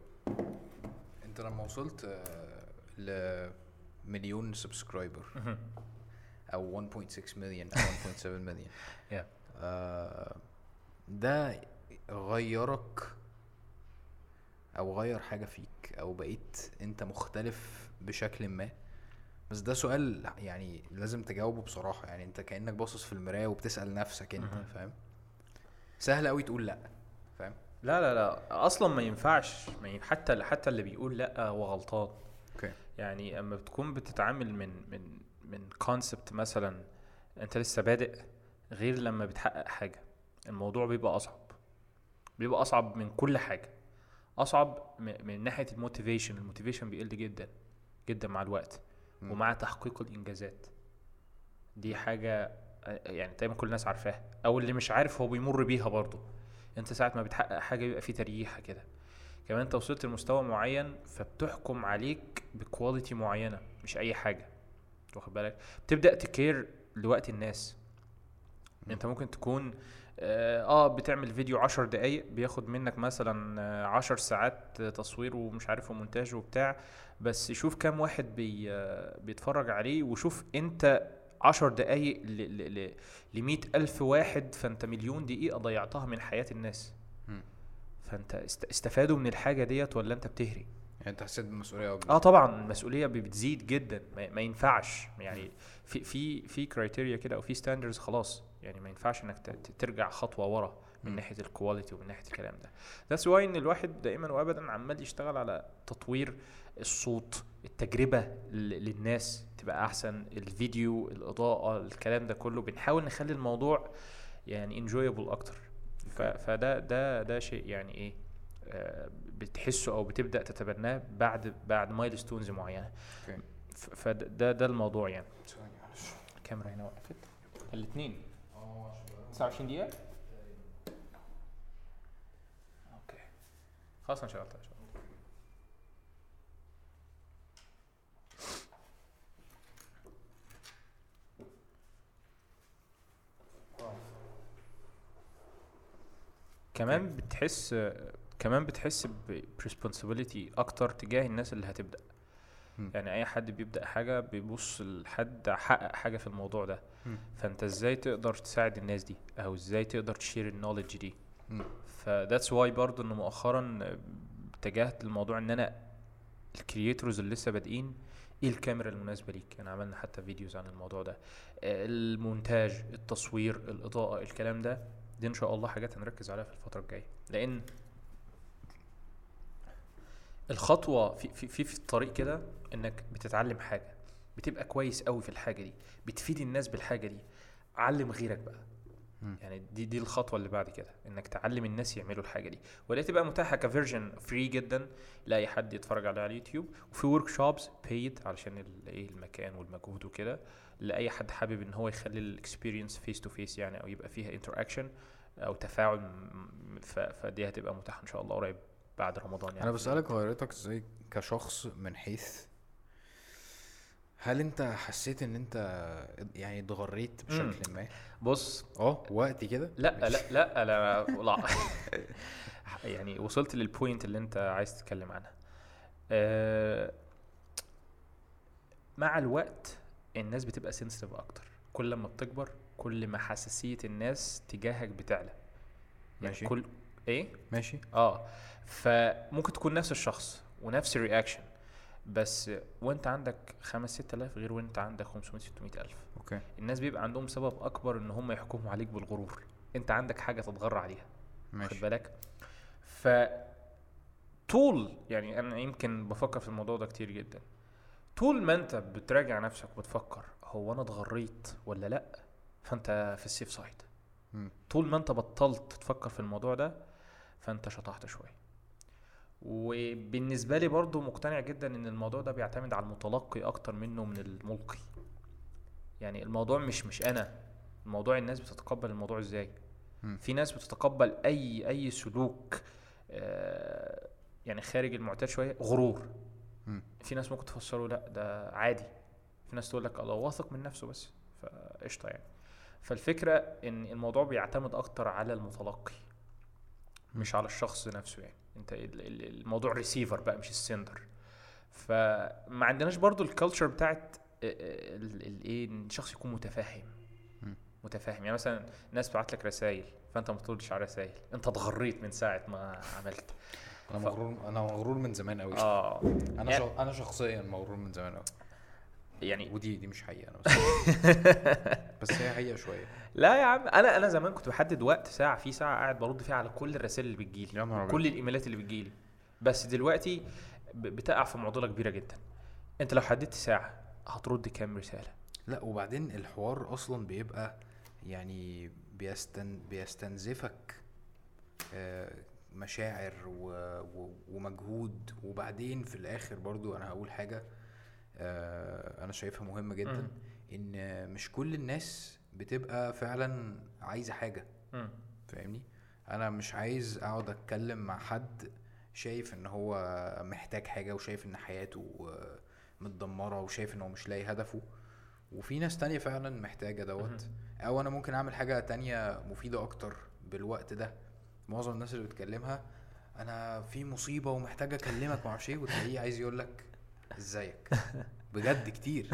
انت لما وصلت آه، لمليون سبسكرايبر أو 1.6 مليون أو 1.7 مليون. آه، ده غيرك أو غير حاجة فيك أو بقيت أنت مختلف بشكل ما. بس ده سؤال يعني لازم تجاوبه بصراحة. يعني أنت كأنك باصص في المراية وبتسأل نفسك أنت. فاهم؟ سهل قوي تقول لأ فاهم؟ لا لا لا. أصلا ما ينفعش. ما. حتى حتى اللي بيقول لأ هو غلطان. Okay. يعني أما بتكون بتتعامل من من من concept مثلا أنت لسه بادئ غير لما بتحقق حاجة. الموضوع بيبقى أصعب. بيبقى أصعب من كل حاجة. أصعب م- من ناحية ال motivation ال motivation بيقل جدا جدا مع الوقت مم. ومع تحقيق الإنجازات. دي حاجة يعني دايما كل الناس عارفاها. أو اللي مش عارف هو بيمر بيها برضه. أنت ساعة ما بتحقق حاجة بيبقى في تريحة كده. كمان أنت وصلت لمستوى معين فبتحكم عليك ب quality معينة مش أي حاجة. واخد بالك. بتبدأ تكير لوقت الناس. انت ممكن تكون آه آه، بتعمل فيديو عشر دقايق بياخد منك مثلا آه، عشر ساعات تصوير ومش عارف ومونتاج وبتاع. بس شوف كام واحد بي آه، بيتفرج عليه وشوف انت عشر دقايق ل مئة ألف واحد فانت مليون دقيقة ضيعتها من حياة الناس. فانت است- استفادوا من الحاجة ديت ولا انت بتهري؟ يعني أنت حسيت بالمسؤولية أو آه طبعا المسؤولية بتزيد جدا ما, ما ينفعش. يعني في في في criteria كده أو في standards خلاص. يعني ما ينفعش إنك ترجع خطوة ورا من. ناحية ال quality ومن ناحية الكلام ده. that's why إن الواحد دائما وابدا عمال يشتغل على تطوير الصوت التجربة للناس تبقى أحسن. الفيديو الإضاءة الكلام ده كله. بنحاول نخلي الموضوع يعني enjoyable أكتر. فده ده ده شيء يعني إيه آه، بتحسه أو بتبدأ تتبناه بعد بعد milestones معينة. فده ده, الموضوع يعني. الكاميرا هنا وقفت. الاثنين 29 دقيقة. okay. خلاص أنا شغلتها ان شاء الله كمان بتحس كمان بتحس ب responsibility أكتر تجاه الناس اللي هتبدأ. مم. يعني أي حد بيبدأ حاجة بيبص لحد حقق حاجة في الموضوع ده. مم. فأنت إزاي تقدر تساعد الناس دي؟ أو إزاي تقدر ت share ال knowledge دي. ف that's why برضو إن مؤخرا اتجهت للموضوع إن أنا ال creators اللي لسه بادئين إيه الكاميرا المناسبة ليك؟ يعني عملنا حتى videos عن الموضوع ده. آه، المونتاج التصوير الإضاءة الكلام ده دي إن شاء الله حاجات هنركز عليها في الفترة الجاية. لأن الخطوة في في في, في الطريق كده إنك بتتعلم حاجة بتبقى كويس قوي في الحاجة دي بتفيد الناس بالحاجة دي علم غيرك بقى. مم. يعني دي دي الخطوة اللي بعد كده إنك تعلم الناس يعملوا الحاجة دي. ولا تبقى متاحة ك version free جدا لأي حد يتفرج عليها على اليوتيوب وفي workshops paid علشان إيه المكان والمجهود وكده لأي حد حابب إن هو يخلي ال experience face to face يعني أو يبقى فيها interaction أو تفاعل م- فدي هتبقى متاحة إن شاء الله قريب. بعد رمضان يعني. أنا بسألك حضرتك إزاي كشخص من حيث هل أنت حسيت إن أنت يعني اتغريت. بشكل ما؟ بص. آه وقتي كده؟ لا لا لا لا لا. يعني وصلت لل point اللي أنت عايز تتكلم عنها. آه، مع الوقت الناس بتبقى sensitive أكتر. كل ما بتكبر كل ما حساسية الناس تجاهك بتعلى. يعني ماشي. كل إيه؟ ماشي. آه. فممكن تكون نفس الشخص ونفس ال reaction بس وانت عندك خمس ست آلاف غير وانت عندك 500 600 الف okay. الناس بيبقى عندهم سبب أكبر إن هم يحكموا عليك بالغرور. أنت عندك حاجة تتغر عليها. خد ماشي بالك؟ ف طول يعني أنا يمكن بفكر في الموضوع ده كتير جدا. طول ما أنت بتراجع نفسك وبتفكر هو أنا اتغريت ولا لأ؟ فأنت في السيف سايد. طول ما أنت بطلت تفكر في الموضوع ده فأنت شطحت شوية. وبالنسبة لي برضو مقتنع جدا إن الموضوع ده بيعتمد على المتلقي أكتر منه من الملقي. يعني الموضوع مش مش أنا الموضوع الناس بتتقبل الموضوع إزاي. في ناس بتتقبل أي أي سلوك آه، يعني خارج المعتاد شوية غرور. في ناس ممكن تفسره لا ده عادي. في ناس تقول لك الله واثق من نفسه بس فقشطة يعني. فالفكرة إن الموضوع بيعتمد أكتر على المتلقي مش على الشخص نفسه يعني. انت ال- ال- الموضوع ريسيفر بقى مش ال sender فما عندناش برضو ال culture بتاعت الايه إن الشخص يكون متفاهم. متفاهم. يعني مثلا ناس بتبعت لك رسائل فأنت ما بتردش على رسائل أنت اتغريت من ساعة ما عملت. أنا ف- مغرور أنا مغرور من زمان قوي آه. أنا يعني- شخ... أنا شخصيا مغرور من زمان قوي يعني ودي دي مش حقيقة أنا بس. بس هي حقيقة شوية. لا يا عم أنا أنا زمان كنت بحدد وقت ساعة في ساعة قاعد برد فيها على كل الرسائل اللي بتجيلي. يا نهار أبيض. كل الإيميلات اللي بتجيلي. بس دلوقتي بتقع في معضلة كبيرة جدا. أنت لو حددت ساعة هترد كام رسالة؟ لا وبعدين الحوار أصلا بيبقى يعني بيستن بيستنزفك آه، مشاعر و... و... ومجهود. وبعدين في الآخر برضو أنا هقول حاجة. أنا شايفها مهمة جدا مم. إن مش كل الناس بتبقى فعلا عايزة حاجة. فاهمني؟ أنا مش عايز أقعد أتكلم مع حد شايف إن هو محتاج حاجة وشايف إن حياته آه، متدمرة وشايف إن هو مش لاقي هدفه. وفي ناس تانية فعلا محتاجة دوت. أو أنا ممكن أعمل حاجة تانية مفيدة أكتر بالوقت ده. معظم الناس اللي بتكلمها أنا في مصيبة ومحتاج أكلمك معرفش إيه وتلاقيه عايز يقول لك ازيك؟ بجد كتير.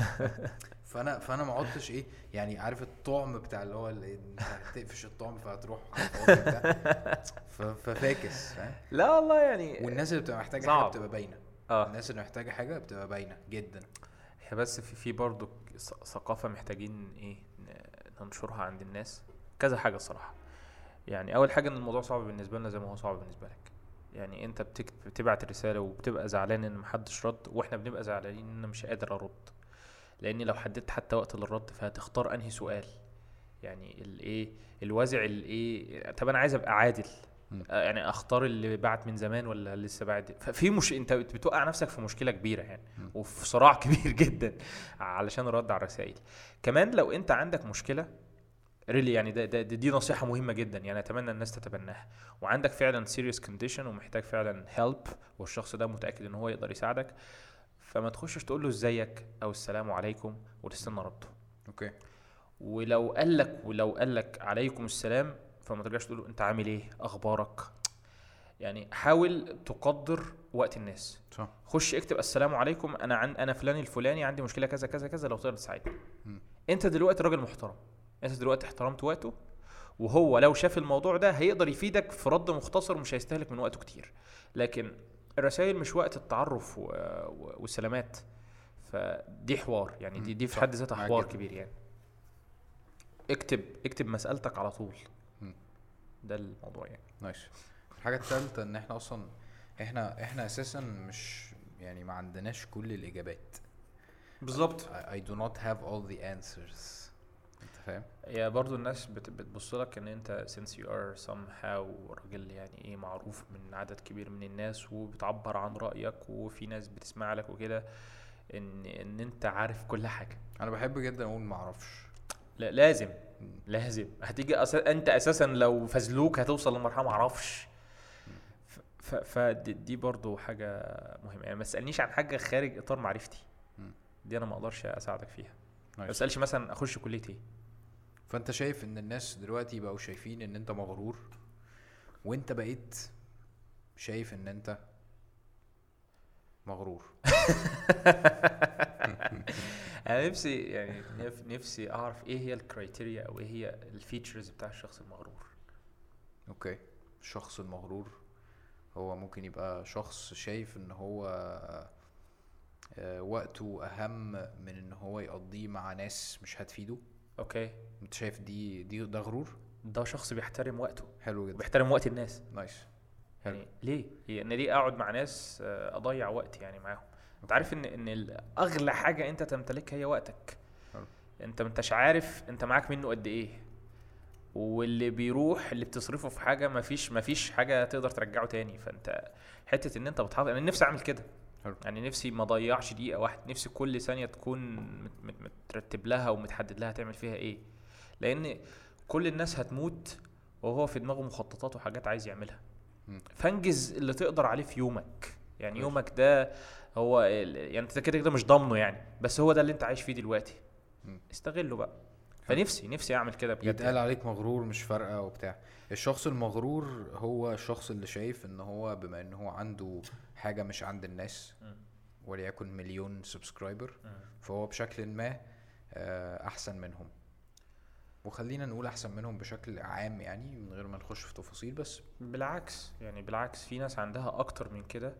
فأنا فأنا ما عدتش إيه يعني عارف الطعم بتاع اللي هو هتقفش الطعم فهتروح ففاكس فاهم؟ لا والله يعني والناس اللي بتبقى محتاجة صعب. حاجة بتبقى باينة. آه. الناس اللي محتاجة حاجة بتبقى باينة جدا. هي بس في في برضه ثقافة محتاجين إيه ننشرها عند الناس. كذا حاجة الصراحة. يعني أول حاجة إن الموضوع صعب بالنسبة لنا زي ما هو صعب بالنسبة لك. يعني بتكتب بتبعت رسالة وبتبقى زعلان إن محدش رد وإحنا بنبقى زعلانين إن أنا مش قادر أرد. لأني لو حددت حتى وقت للرد فهتختار أنهي سؤال. يعني الايه الوازع الايه طب أنا عايز ابقى عادل. آه، يعني اختار اللي بعت من زمان ولا لسه بعد؟ ففي مش انت بتوقع نفسك في مشكلة كبيرة يعني. وفي صراع كبير جدا علشان الرد على الرسائل. كمان لو انت عندك مشكلة really يعني ده, ده, دي نصيحة مهمة جدا يعني أتمنى الناس تتبناها. وعندك فعلا serious condition ومحتاج فعلا help والشخص ده متأكد إن هو يقدر يساعدك. فما تخشش تقول له إزيك أو السلام عليكم وتستنى رده أوكي. ولو قال لك ولو قال لك عليكم السلام فما ترجعش تقول له أنت عامل إيه؟ أخبارك؟ يعني حاول تقدر وقت الناس. صح. خش اكتب السلام عليكم أنا عن أنا فلان الفلاني عندي مشكلة كذا كذا كذا لو تقدر تساعدني. أنت دلوقتي راجل محترم. انت دلوقتي احترمت وقته. وهو لو شاف الموضوع ده هيقدر يفيدك في رد مختصر ومش هيستهلك من وقته كتير. لكن الرسائل مش وقت التعرف و... و... والسلامات. فدي حوار. يعني دي. دي في. حد ذاتها حوار. كبير يعني. اكتب اكتب مسألتك على طول. ده الموضوع يعني. نايس. الحاجة الثالثه إن إحنا أصلا إحنا إحنا أساسا مش يعني ما عندناش كل الإجابات. بالظبط. I, I do not have all the answers. فاهم؟ هي برضو الناس بت- بتبص لك إن أنت since you are somehow راجل يعني إيه معروف من عدد كبير من الناس وبتعبر عن رأيك وفي ناس بتسمع لك وكده ان إن أنت عارف كل حاجة. أنا بحب جدا أقول ما أعرفش. لا لازم. لازم. هتيجي أسا... أنت أساسا لو فزلوك هتوصل لمرحلة معرفش ف- ف... فدي دي برضو حاجة مهمة. يعني ما تسألنيش عن حاجة خارج إطار معرفتي. دي أنا ما أقدرش أساعدك فيها. ما. تسألش مثلا أخش كلية إيه؟ فأنت شايف إن الناس دلوقتي بقوا شايفين إن أنت مغرور؟ وأنت بقيت شايف إن أنت مغرور. أنا نفسي يعني نف- نفسي أعرف إيه هي ال criteria أو إيه هي ال features بتاع الشخص المغرور؟ okay. الشخص المغرور هو ممكن يبقى شخص شايف إن هو آه، وقته أهم من إن هو يقضيه مع ناس مش هتفيده؟ okay. أنت شايف دي دي ده غرور؟ ده شخص بيحترم وقته. حلو جدا. وبيحترم وقت الناس. نايس. يعني ليه؟ هي ان ليه أقعد مع ناس آه، أضيع وقت يعني معاهم؟ أنت عارف إن إن أغلى حاجة أنت تمتلكها هي وقتك. حلو. أنت ما انتش عارف أنت معاك منه قد إيه. واللي بيروح اللي بتصرفه في حاجة ما فيش ما فيش حاجة تقدر ترجعه تاني. فأنت حتة إن أنت بتحافظ. أنا نفسي أعمل كده. حلو. يعني نفسي ما اضيعش دقيقة واحدة نفسي كل ثانية تكون مت- مت- مترتب لها ومتحدد لها تعمل فيها إيه لأن كل الناس هتموت وهو في دماغه مخططات وحاجات عايز يعملها. فانجز اللي تقدر عليه في يومك يعني كويس. يومك ده هو يعني انت كده كده مش ضامنه يعني بس هو ده اللي انت عايش فيه دلوقتي. استغله بقى فنفسي نفسي أعمل كده بجد يتقال عليك مغرور مش فارقة وبتاع الشخص المغرور هو الشخص اللي شايف إن هو بما إن هو عنده حاجة مش عند الناس. وليكن مليون سبسكرايبر. فهو بشكل ما آه، أحسن منهم وخلينا نقول أحسن منهم بشكل عام يعني من غير ما نخش في تفاصيل بس بالعكس يعني بالعكس في ناس عندها أكتر من كده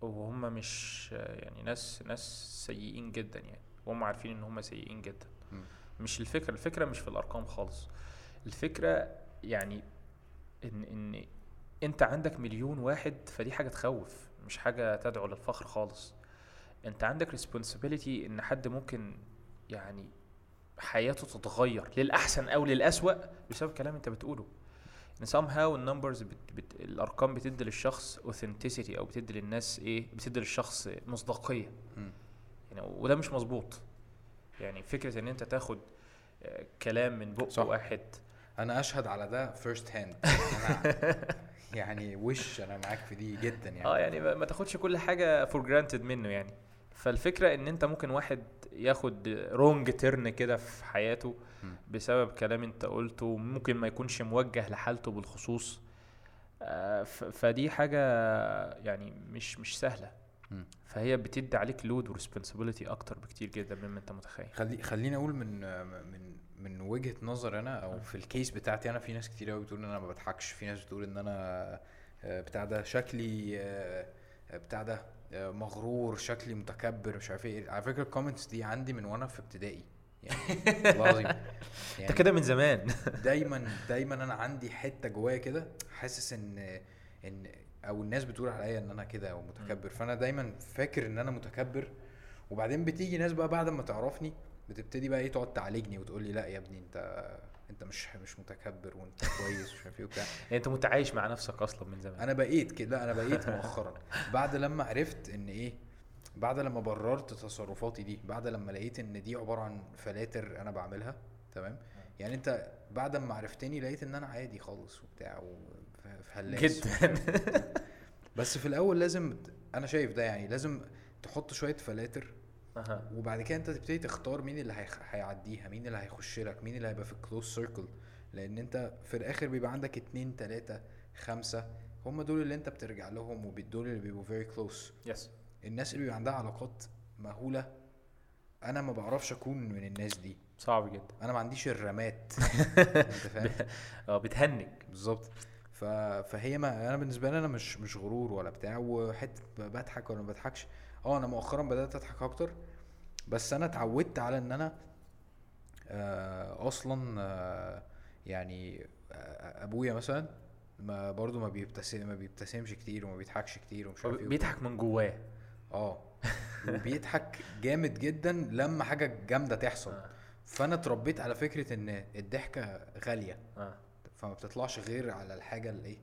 وهم مش يعني ناس ناس سيئين جدا يعني وهم عارفين إن هم سيئين جدا مم. مش الفكرة الفكرة مش في الأرقام خالص. الفكرة يعني إن إن أنت عندك مليون واحد فدي حاجة تخوف مش حاجة تدعو للفخر خالص. أنت عندك responsibility إن حد ممكن يعني حياته تتغير للأحسن أو للأسوأ بسبب كلام أنت بتقوله. إن somehow النمبرز بت بت الأرقام بتدي للشخص authenticity أو بتدي للناس إيه بتدي للشخص مصداقية. يعني وده مش مظبوط. يعني فكرة إن أنت تاخد آه، كلام من بق صح. واحد أنا أشهد على ده first hand يعني وش أنا معاك في دي جدا يعني آه يعني ما تاخدش كل حاجة for granted منه يعني فالفكرة إن أنت ممكن واحد ياخد wrong turn كده في حياته. بسبب كلام أنت قلته ممكن ما يكونش موجه لحالته بالخصوص آه، فدي حاجة يعني مش مش سهلة. فهي بتدي عليك load و responsibility أكتر بكتير جدا مما أنت متخيل. خلي خليني أقول من من من وجهة نظر أنا أو في ال case بتاعتي أنا في ناس كتير قوي بتقول إن أنا ما بضحكش في ناس بتقول إن أنا آه، بتاع ده شكلي آه، بتاع ده آه، مغرور شكلي متكبر مش عارف إيه. على فكرة ال comments دي عندي من وأنا في ابتدائي. يعني العظيم. أنت يعني كده من زمان. دايما دايما أنا عندي حتة جوايا كده حاسس إن إن أو الناس بتقول عليا إن أنا كده ومتكبر فأنا دايما فاكر إن أنا متكبر. وبعدين بتيجي ناس بقى بعد ما تعرفني بتبتدي بقى إيه تقعد تعالجني وتقول لي لا يا ابني أنت أنت مش مش متكبر وأنت كويس ومش عارف إيه وبتاع. يعني أنت متعايش مع نفسك أصلا من زمان. أنا بقيت كده لا أنا بقيت مؤخرا. بعد لما عرفت إن إيه بعد لما بررت تصرفاتي دي بعد لما لقيت إن دي عبارة عن فلاتر أنا بعملها تمام؟ يعني أنت بعد ما عرفتني لقيت إن أنا عادي خالص وبتاع وهلاس جدا. بس في الأول لازم أنا شايف ده يعني لازم تحط شوية فلاتر أها. وبعد كده أنت تبتدي تختار مين اللي هيخ- هيعديها مين اللي هيخش لك مين اللي هيبقى في ال close circle لأن أنت في الآخر بيبقى عندك اتنين تلاتة خمسة هم دول اللي أنت بترجع لهم ودول اللي بيبقوا very close. yes الناس اللي بيبقى عندها علاقات مهولة أنا ما بعرفش أكون من الناس دي. صعب جدا. أنا ما عنديش ال RAM ات. أنت فاهم؟ آه بتهنج. بالظبط. ف... فهي ما أنا بالنسبة لي أنا مش مش غرور ولا بتاع وحته بضحك ولا ما بضحكش. آه أنا مؤخرا بدأت أضحك أكتر بس أنا اتعودت على إن أنا آه أصلا آه يعني آه أبويا مثلا ما برضو ما بيبتسم ما بيبتسمش كتير وما بيضحكش كتير ومش عارف إيه بيضحك من جواه. آه وبيضحك جامد جدا لما حاجة جامدة تحصل. آه. فأنا اتربيت على فكرة إن الضحكة غالية. آه. فما بتطلعش غير على الحاجة اللي إيه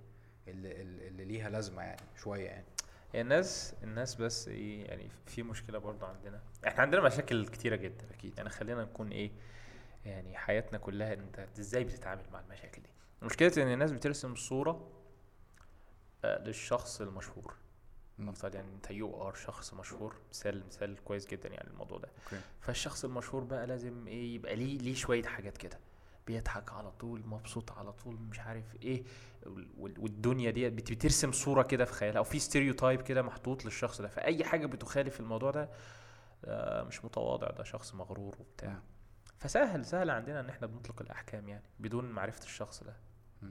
اللي, اللي ليها لازمة يعني شوية يعني. هي الناس الناس بس إيه يعني في مشكلة برضو عندنا. إحنا عندنا مشاكل كتيرة جدا. أكيد. يعني خلينا نكون إيه يعني حياتنا كلها أنت إزاي بتتعامل مع المشاكل دي؟ مشكلة إن الناس بترسم صورة آه، للشخص المشهور. نفترض يعني أنت you are شخص مشهور مثال مثال كويس جدا يعني الموضوع ده. أوكي. فالشخص المشهور بقى لازم إيه يبقى ليه ليه شوية حاجات كده. بيضحك على طول مبسوط على طول مش عارف إيه وال- وال- والدنيا دي بت- بترسم صورة كده في خيالها أو في stereotype كده محطوط للشخص ده. فأي حاجة بتخالف الموضوع ده آه، مش متواضع ده شخص مغرور وبتاع. فسهل سهل عندنا إن إحنا بنطلق الأحكام يعني بدون معرفة الشخص ده.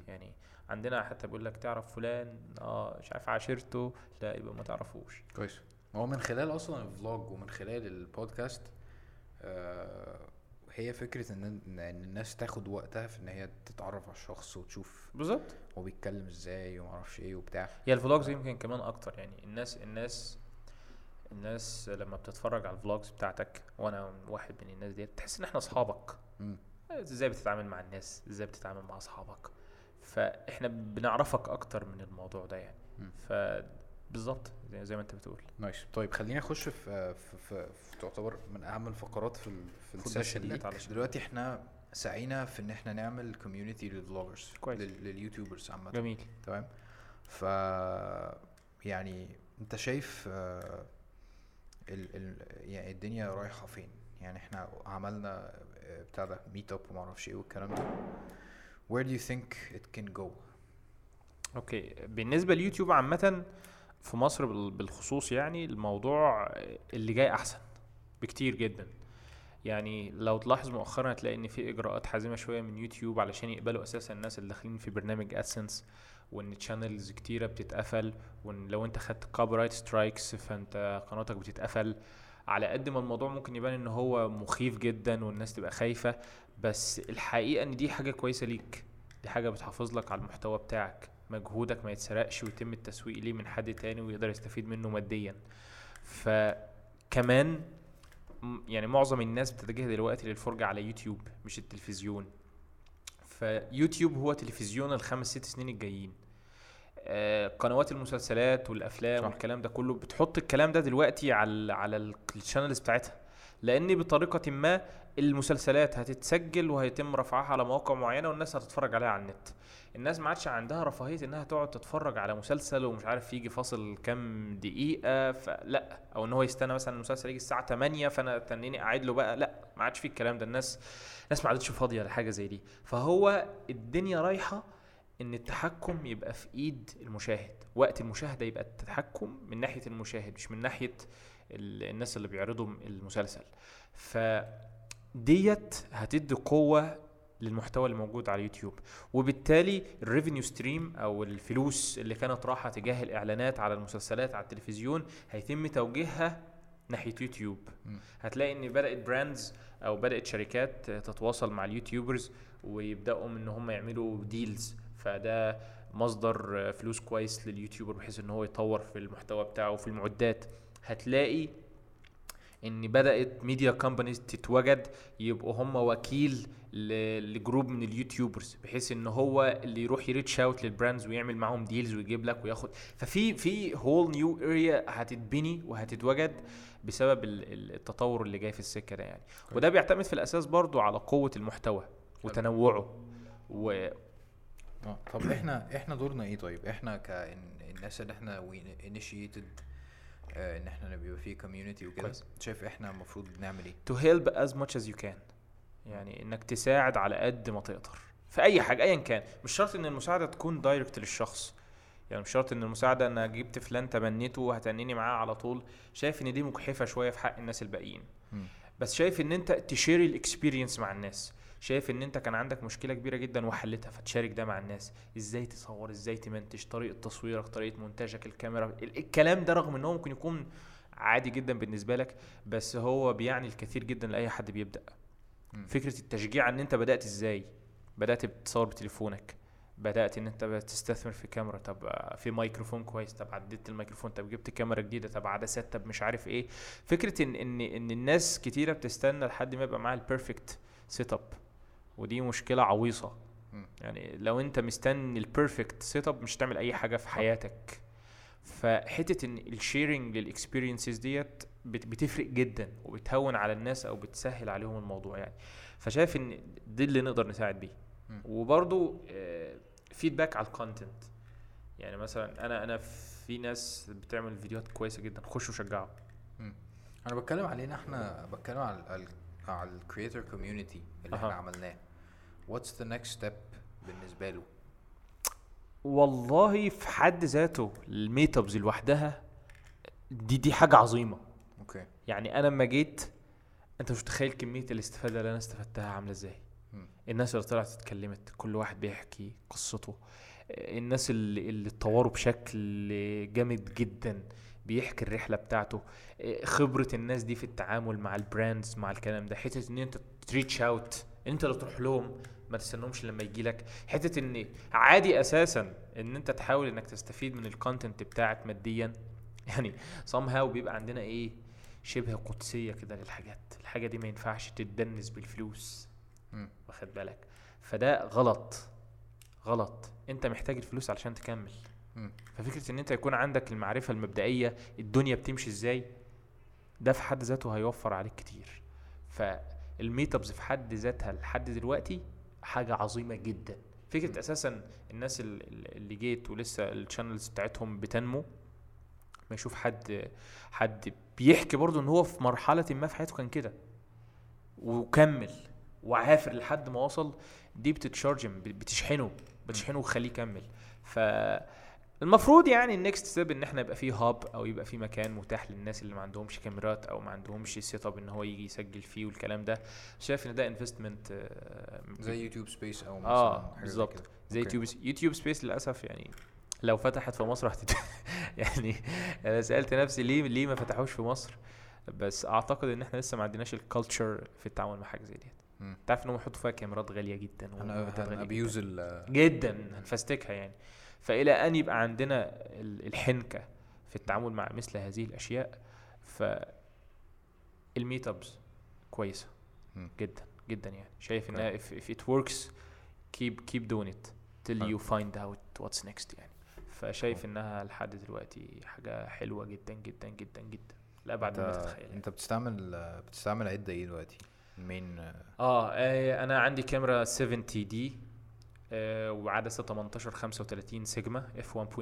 يعني عندنا حتى بيقول لك تعرف فلان آه مش عارف عاشرته لا يبقى ما تعرفوش. كويس. هو من خلال أصلا ال vlog ومن خلال البودكاست آه هي فكرة إن إن الناس تاخد وقتها في إن هي تتعرف على الشخص وتشوف بالظبط. هو بيتكلم إزاي وما أعرفش إيه وبتاع. هي ال vlogs يمكن كمان أكتر يعني الناس الناس الناس لما بتتفرج على ال vlogs بتاعتك وأنا واحد من الناس دي تحس إن إحنا أصحابك. إزاي بتتعامل مع الناس؟ إزاي بتتعامل مع أصحابك؟ فإحنا بنعرفك أكتر من الموضوع ده يعني. مم. فبالظبط زي, زي ما انت بتقول. Nice طيب خليني أخش في في, في, في تعتبر من أهم الفقرات في في ال session دي. دلوقتي إحنا سعينا في إن إحنا نعمل community لل vloggers كويس. لل- لل YouTubers عامة. جميل. تمام؟ ف يعني أنت شايف آه، ال ال يعني الدنيا رايحة فين؟ يعني إحنا عملنا آه، بتاع ده meet up وما أعرفش إيه والكلام ده. Where do you think it can go? أوكي. بالنسبة لليوتيوب عامة في مصر بال- بالخصوص يعني الموضوع اللي جاي أحسن بكتير جدا. يعني لو تلاحظ مؤخرا هتلاقي إن في إجراءات حازمة شوية من يوتيوب علشان يقبلوا أساسا الناس اللي داخلين في برنامج AdSense وإن channels كتيرة بتتقفل وإن لو أنت خدت copyright strikes فأنت قناتك بتتقفل. على قد ما الموضوع ممكن يبان إن هو مخيف جدا والناس تبقى خايفة بس الحقيقة إن دي حاجة كويسة ليك دي حاجة بتحافظ لك على المحتوى بتاعك. مجهودك ما يتسرقش ويتم التسويق ليه من حد تاني ويقدر يستفيد منه ماديا. فكمان يعني معظم الناس بتتجه دلوقتي للفرجة على يوتيوب مش التلفزيون. فيوتيوب هو تلفزيون الخمس ست سنين الجايين. آه، قنوات المسلسلات والأفلام صح. والكلام ده كله بتحط الكلام ده دلوقتي على على ال- ال channels بتاعتها. لأن بطريقة ما المسلسلات هتتسجل وهيتم رفعها على مواقع معينة والناس هتتفرج عليها على النت. الناس ما عادش عندها رفاهية إنها تقعد تتفرج على مسلسل ومش عارف يجي فاصل كام دقيقة فلا أو إن هو يستنى مثلا المسلسل يجي الساعة 8 فأنا تنيني قاعد له بقى. لأ ما عادش في الكلام ده. الناس الناس ما عادتش فاضية لحاجة زي دي. فهو الدنيا رايحة إن التحكم يبقى في إيد المشاهد. وقت المشاهدة يبقى التحكم من ناحية المشاهد مش من ناحية الناس اللي بيعرضوا المسلسل. فديت هتدي قوة للمحتوى اللي موجود على اليوتيوب وبالتالي ال revenue stream أو الفلوس اللي كانت رايحه تجاه الإعلانات على المسلسلات على التلفزيون هيتم توجيهها ناحية يوتيوب. هتلاقي إن بدأت brands أو بدأت شركات تتواصل مع ال YouTubers ويبدأوا إن هم يعملوا deals فده مصدر فلوس كويس لل YouTuber بحيث إن هو يطور في المحتوى بتاعه وفي المعدات. هتلاقي إن بدأت media companies تتوجد يبقوا هم وكيل ل group من ال YouTubers بحيث إن هو اللي يروح ي reach out لل brands ويعمل معاهم deals ويجيب لك وياخد. ففي في whole new area هتتبني وهتتوجد بسبب ال- ال- التطور اللي جاي في السكة ده يعني. وده بيعتمد في الأساس برضو على قوة المحتوى وتنوعه. و آه طب إحنا إحنا دورنا إيه طيب؟ إحنا كالناس اللي إحنا initiated إن إحنا نبقى في community وكده. شايف إحنا المفروض نعمل إيه؟ To help as much as you can. يعني إنك تساعد على قد ما تقدر. في أي حاجة ايا كان. مش شرط إن المساعدة تكون direct للشخص. يعني مش شرط إن المساعدة أنا جبت فلان تبنيته وهتنيني معاه على طول. شايف إن دي مجحفة شوية في حق الناس الباقيين. بس شايف إن أنت ت share ال experience مع الناس. شايف إن أنت كان عندك مشكلة كبيرة جدا وحلتها فتشارك ده مع الناس. إزاي تصور إزاي تمنتج طريقة تصويرك طريقة مونتاجك الكاميرا ال- الكلام ده رغم إن هو ممكن يكون عادي جدا بالنسبة لك بس هو بيعني الكثير جدا لأي حد بيبدأ. مم. فكرة التشجيع إن أنت بدأت إزاي؟ بدأت بتصور بتليفونك. بدأت إن أنت تستثمر في كاميرا. طب آه، في ميكروفون كويس. طب عدلت الميكروفون. طب جبت كاميرا جديدة. طب عدسات. طب مش عارف إيه. فكرة إن إن إن الناس كتيرة بتستنى لحد ما يبقى معاها ال perfect setup ودي مشكلة عويصة. يعني لو انت مستني ال perfect setup مش هتعمل أي حاجة في حياتك. فحتة إن ال sharing لل experiences ديت بت- بتفرق جدا وبتهون على الناس أو بتسهل عليهم الموضوع يعني. فشايف إن دي اللي نقدر نساعد بيه. وبرضو feedback على ال content يعني مثلا أنا أنا في ناس بتعمل فيديوهات كويسة جدا خشوا شجعوا. أنا بتكلم علينا إحنا بتكلم على على ال creator community اللي إحنا أها. عملناه. What's the next step بالنسبة له؟ والله في حد ذاته ال meet ups لوحدها دي دي حاجة عظيمة. أوكي يعني أنا لما جيت أنت مش متخيل كمية الاستفادة اللي أنا استفدتها عاملة إزاي. مم. الناس اللي طلعت اتكلمت كل واحد بيحكي قصته. الناس اللي, اللي اتطوروا بشكل جامد جدا بيحكي الرحلة بتاعته. خبرة الناس دي في التعامل مع ال brands مع الكلام ده حتة إن أنت ت reach out أنت اللي تروح لهم ما تستنهمش لما يجي لك. حتة إن عادي أساسا إن أنت تحاول إنك تستفيد من ال content بتاعك ماديا. يعني somehow بيبقى عندنا إيه شبه قدسية كده للحاجات. الحاجة دي ما ينفعش تتدنس بالفلوس. واخد بالك؟ فده غلط. غلط. أنت محتاج الفلوس علشان تكمل. مم. ففكرة إن أنت يكون عندك المعرفة المبدئية الدنيا بتمشي إزاي ده في حد ذاته هيوفر عليك كتير. فال meet ups في حد ذاتها لحد دلوقتي حاجة عظيمة جدا. فكرة أساسا الناس ال- ال- اللي جيت ولسه ال channels بتاعتهم بتنمو ما يشوف حد حد بيحكي برضه إن هو في مرحلة ما في حياته كان كده. وكمل وعافر لحد ما وصل دي بت charge ـهم بتشحنه بتشحنه وتخليه يكمل. ف المفروض يعني ال next step إن إحنا يبقى فيه hub أو يبقى فيه مكان متاح للناس اللي ما عندهمش كاميرات أو ما عندهمش setup إن هو يجي يسجل فيه والكلام ده شايف إن ده investment زي YouTube Space أو مثلا آه بالظبط. زي. YouTube YouTube Space للأسف يعني لو فتحت في مصر هتت... يعني أنا سألت نفسي ليه ليه ما فتحوش في مصر بس أعتقد إن إحنا لسه ما عندناش ال culture في التعامل مع حاجة زي ديت مم. تعرف إن هم يحطوا فيها كاميرات غالية جدا أنا غالية جداً. جدا هنفستكها يعني فإلى أن يبقى عندنا ال- الحنكة في التعامل مع مثل هذه الأشياء ف الميت ابس كويسة مم. جدا جدا يعني شايف أوكي. انها if, if it works keep keep doing it till حلو. you find out what's next يعني فشايف إنها لحد دلوقتي حاجة حلوة جدا جدا جدا جدا لابعد مما أنت تتخيل يعني. أنت بتستعمل بتستعمل عدة إيه دلوقتي آه آه، أنا عندي كاميرا 70D وعدسه 18 35 Sigma f 1.8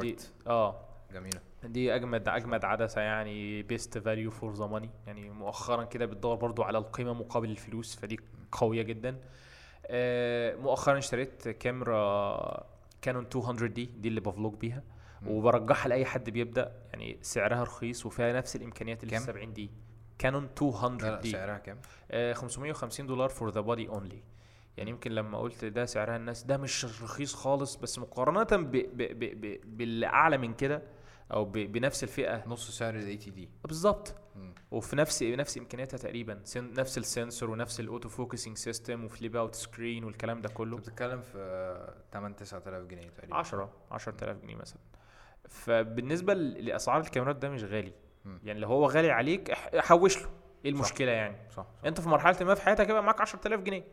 دي آه. جميلة. دي اجمد أجمد عدسة يعني best value for the money يعني مؤخرا كده بتدور برضو على القيمة مقابل الفلوس فدي قوية جدا. آه مؤخرا اشتريت كاميرا Canon 200D دي اللي ب vlog بيها. وبرجحها لأي حد بيبدأ يعني سعرها رخيص وفيها نفس الإمكانيات اللي في كام؟ 70D Canon لا 200 لا دي سعرها كام؟ آه 550 دولار for the body only يعني يمكن لما قلت ده سعرها الناس ده مش رخيص خالص بس مقارنة ب ب ب ب باللي أعلى من كده أو ب بنفس الفئة. نص سعر ال 80D بالظبط. وفي نفس نفس إمكانياتها تقريبا. سن- نفس ال sensor ونفس ال auto focusing system و flip out screen والكلام ده كله. بتتكلم في 8 9000 جنيه تقريبا. 10 10000 جنيه مثلا. فبالنسبة ل- لأسعار الكاميرات ده مش غالي. يعني لو هو غالي عليك حوش له. إيه صح. المشكلة يعني؟ صح صح. أنت في مرحلة ما في حياتك يبقى معاك 10000 جنيه.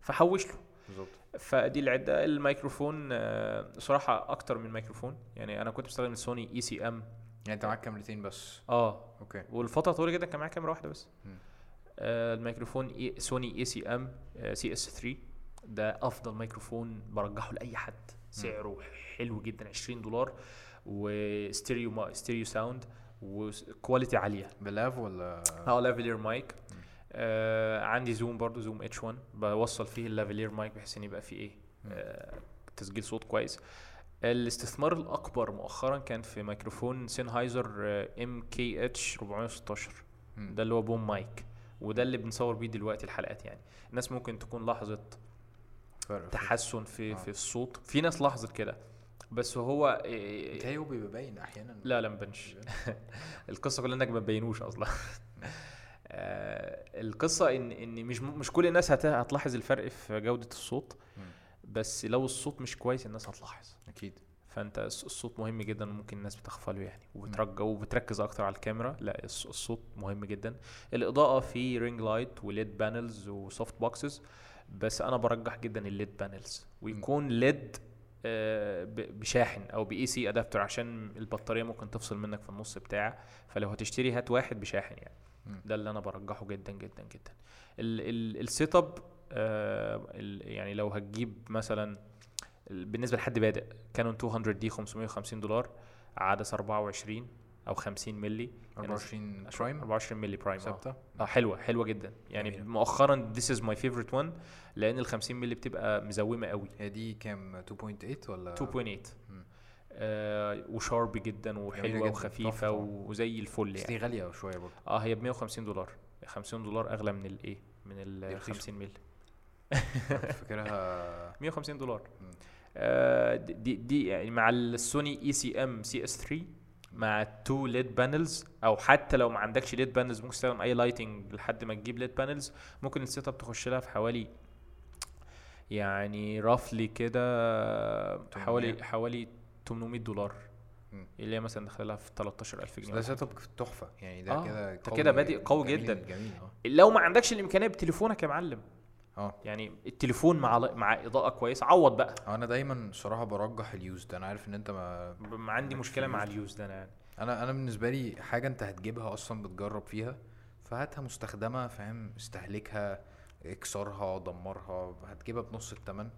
فحوش له. بالظبط. فدي العده الميكروفون آه، صراحة أكتر من ميكروفون. يعني أنا كنت بستخدم ال Sony ECM يعني أنت معاك كاميرتين بس؟ آه. okay. والفترة طويلة جدا كان معايا كاميرا واحدة بس. آه الميكروفون إي سوني اي سي ام سي اس 3 ده أفضل ميكروفون برجحه لأي حد. سعره حلو جدا 20 دولار. وستيريو ما stereo sound. و quality عالية. ب lav ولا؟ آه lavalier mic آه عندي Zoom برضو Zoom H1 بوصل فيه ال lavalier mic بحيث إن يبقى فيه إيه؟ آه تسجيل صوت كويس. الاستثمار الأكبر مؤخرا كان في ميكروفون Sennheiser MKH 416 مم. ده اللي هو boom mic وده اللي بنصور بيه دلوقتي الحلقات يعني. الناس ممكن تكون لاحظت تحسن في آه. في الصوت. في ناس لاحظت كده. بس هو إيه بيتهيألي هو بيبقى باين أحيانا. لا لا مبانش القصة كلها إنك ما تبينوش أصلا. آه، القصة إن إن مش مش كل الناس هت- هتلاحظ الفرق في جودة الصوت. بس لو الصوت مش كويس الناس هتلاحظ. أكيد. فأنت الص- الصوت مهم جدا وممكن الناس بتغفله يعني. وبترجع وبتركز أكتر على الكاميرا. لا الص- الصوت مهم جدا. الإضاءة في ring light و LED panels و softboxes بس أنا برجح جدا ال LED panels ويكون LED بشاحن أو ب AC adapter عشان البطارية ممكن تفصل منك في النص بتاع فلو هتشتري هات واحد بشاحن يعني. ده اللي أنا برجحه جدا جدا جدا ال- ال- ال setup آه، يعني لو هتجيب مثلا ال- بالنسبة لحد بادئ Canon 200D 550 دولار عدسه 24 أو 50 ملي 24 prime 24 ملي prime آه. ثابتة؟ آه حلوة حلوة جدا. يعني جميلة. مؤخرا this is my favorite one لأن ال 50 ملي بتبقى مزومة قوي. هي دي كام؟ 2.8 ولا؟ 2.8 مم. آه و sharp جدا وحلوة جدا، وخفيفة. وزي الفل يعني دي غالية شوية برضه. آه هي ب 150 دولار. 50 دولار أغلى من الايه من ال رخيصة. 50 ملي كنت فاكرها 150 دولار. آه دي دي يعني مع السوني اي سي ام سي اس 3 مع ال two LED panels أو حتى لو ما عندكش LED panels ممكن تستخدم أي lighting لحد ما تجيب LED panels ممكن ال setup تخش لها في حوالي يعني roughly كده حوالي 800. حوالي 800 دولار. اللي هي مثلا داخله لها في 13000 بس جنيه. ده setup تحفة. يعني ده آه، كده أنت كده بادئ قوي جميل- جدا. جميل آه. لو ما عندكش الإمكانية بتليفونك يا معلم. آه. يعني التليفون مع مع إضاءة كويسة. عوض بقى. أنا دايما صراحة برجح ال used أنا عارف إن أنت ما ما عندي مشكلة مع ال used. ال used ده أنا يعني. أنا أنا بالنسبة لي حاجة أنت هتجيبها أصلا بتجرب فيها فهاتها مستخدمة فاهم؟ استهلكها اكسرها دمرها هتجيبها بنص التمن.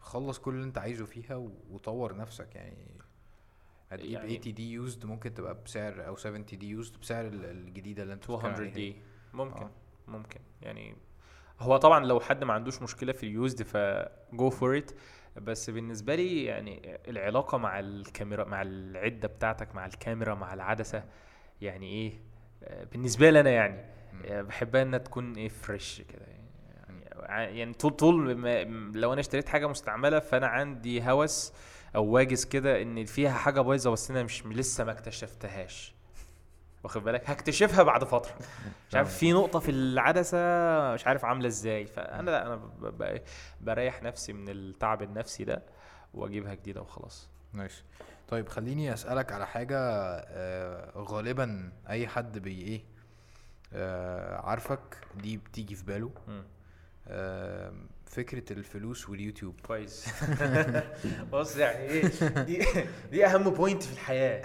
خلص كل اللي أنت عايزه فيها وطور نفسك. يعني هتجيب يعني- 80D used ممكن تبقى بسعر أو 70D used بسعر ال- الجديدة اللي أنت بتتكلم 200 عليها دي. ممكن. آه. ممكن. يعني هو طبعا لو حد ما عندوش مشكلة في ال used ف go for it بس بالنسبة لي يعني العلاقة مع الكاميرا مع العدة بتاعتك مع الكاميرا مع العدسة يعني إيه؟ بالنسبة لي أنا يعني. آه، بحبها إنها تكون إيه؟ فريش كده يعني يعني طول طول ما لو أنا اشتريت حاجة مستعملة فأنا عندي هوس أو واجس كده إن فيها حاجة بايظة بس أنا مش لسه ما اكتشفتهاش. واخد بالك؟ هكتشفها بعد فترة. مش عارف في نقطة في العدسة مش عارف عاملة إزاي. فأنا لا أنا بريح نفسي من التعب النفسي ده وأجيبها جديدة وخلاص. nice طيب خليني أسألك على حاجة آه غالبا أي حد بي إيه آه عارفك دي بتيجي في باله. آم، فكرة الفلوس واليوتيوب. كويس. بص يعني إيه؟ دي دي أهم point في الحياة.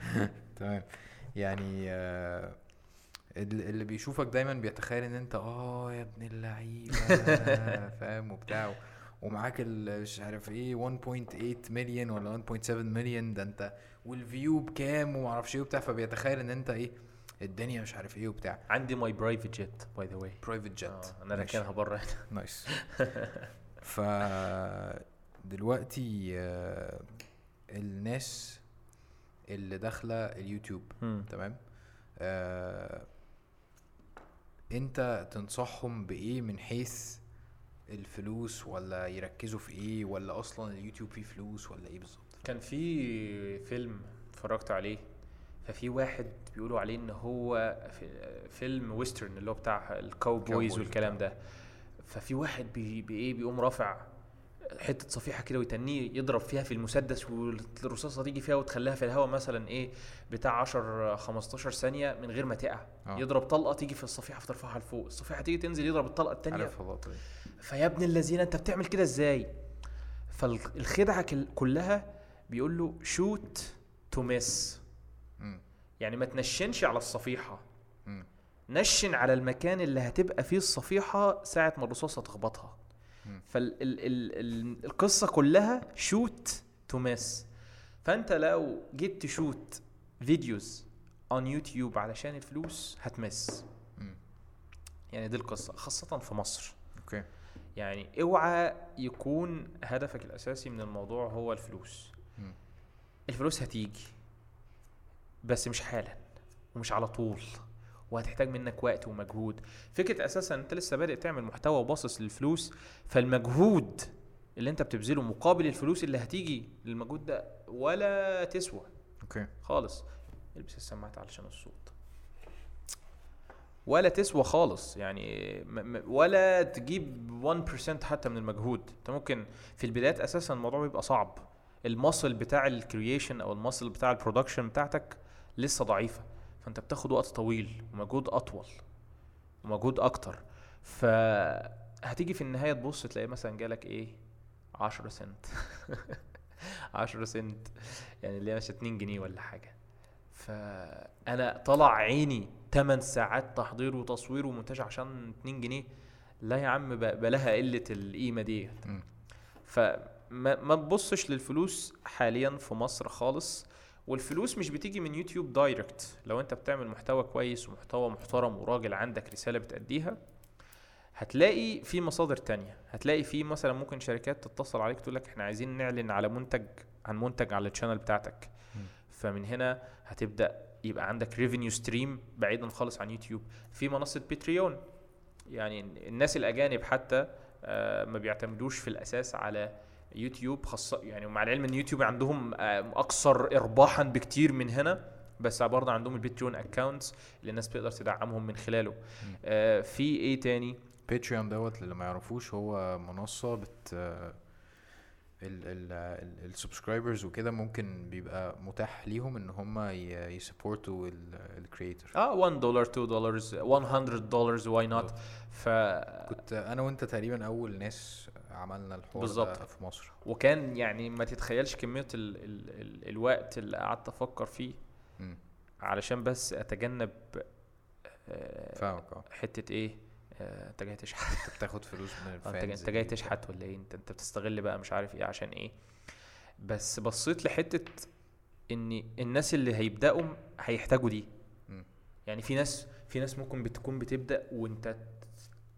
تمام. يعني آه، ال- اللي بيشوفك دايما بيتخيل إن أنت آه يا ابن اللعيبة فاهم وبتاع ومعاك مش عارف إيه 1.8 مليون ولا 1.7 مليون ده أنت وال view بكام ومعرفش إيه وبتاع فبيتخيل إن أنت إيه الدنيا مش عارف إيه وبتاع. عندي my private jet by the way private jet أنا راكنها بره nice ف دلوقتي آه، الناس اللي داخلة اليوتيوب تمام؟ آه انت تنصحهم بإيه من حيث الفلوس ولا يركزوا في إيه ولا أصلا اليوتيوب فيه فلوس ولا إيه بالظبط؟ كان في فيلم اتفرجت عليه ففي واحد بيقولوا عليه إن هو في- فيلم western اللي هو بتاع ال cowboys والكلام ده ففي واحد بي بي إيه بيقوم رافع حتة صفيحة كده ويتنيه يضرب فيها في المسدس والرصاصة تيجي فيها وتخليها في الهواء مثلا إيه بتاع 10 15 ثانية من غير ما تقع آه. يضرب طلقة تيجي في الصفيحة فترفعها لفوق الصفيحة تيجي تنزل يضرب الطلقة الثانية فيا ابن الذين أنت بتعمل كده إزاي فالخدعه كل- كلها بيقول له shoot to miss. يعني ما تنشنش على الصفيحة مم. نشن على المكان اللي هتبقى فيه الصفيحة ساعة ما الرصاصة تخبطها. فالقصة كلها shoot to miss فأنت لو جيت ت shoot videos on YouTube علشان الفلوس هت miss. يعني دي القصة خاصة في مصر. okay. يعني اوعى يكون هدفك الأساسي من الموضوع هو الفلوس. الفلوس هتيجي بس مش حالا ومش على طول. وهتحتاج منك وقت ومجهود. فكرة أساسا أنت لسه بادئ تعمل محتوى وباصص للفلوس فالمجهود اللي أنت بتبذله مقابل الفلوس اللي هتيجي للمجهود ده ولا تسوى. okay. خالص. البس السماعات علشان الصوت. ولا تسوى خالص. يعني ولا تجيب 1% حتى من المجهود. أنت ممكن في البدايات أساسا الموضوع بيبقى صعب. ال muscle بتاع ال creation أو ال muscle بتاع ال production بتاعتك لسه ضعيفة. فانت بتاخد وقت طويل ومجهود أطول ومجهود أكتر. فهتيجي في النهاية تبص تلاقي مثلا جالك إيه؟ 10 سنت. 10 سنت. يعني اللي هي مش 2 جنيه ولا حاجة. فأنا طلع عيني 8 ساعات تحضير وتصوير ومونتاج عشان 2 جنيه. لا يا عم بلاها قلة القيمة دي. فما ما تبصش للفلوس حاليا في مصر خالص. والفلوس مش بتيجي من يوتيوب direct لو انت بتعمل محتوى كويس ومحتوى محترم وراجل عندك رسالة بتأديها هتلاقي في مصادر تانية. هتلاقي في مثلا ممكن شركات تتصل عليك تقول لك إحنا عايزين نعلن على منتج عن منتج على ال channel بتاعتك. مم. فمن هنا هتبدأ يبقى عندك revenue stream بعيدا خالص عن يوتيوب. في منصة باتريون يعني الناس الأجانب حتى آه، ما بيعتمدوش في الأساس على يوتيوب خاصة يعني مع العلم إن يوتيوب عندهم آه، أكثر ارباحا بكتير من هنا بس برضه عندهم ال Patreon accounts اللي الناس بتقدر تدعمهم من خلاله. آه في إيه تاني؟ باتريون دوت اللي ما يعرفوش هو منصة بت ال subscribers وكده ممكن بيبقى متاح ليهم إن هم ي support وا ال creator آه 1 دولار 2 دولار 100 دولار why not ف كنت أنا وأنت تقريبا أول ناس عملنا الحوار بالظبط. ده في مصر. وكان يعني ما تتخيلش كمية ال ال ال الوقت اللي قعدت أفكر فيه مم. علشان بس أتجنب آه فاهمك آه. حتة إيه؟ آه، انت جاي تشحت. أنت بتاخد فلوس من آه، الفانز انت جاي تشحت ولا إيه؟ انت أنت بتستغل بقى مش عارف إيه عشان إيه. بس بصيت لحتة إن الناس اللي هيبدأوا هيحتاجوا دي. مم. يعني في ناس في ناس ممكن بتكون بتبدأ وأنت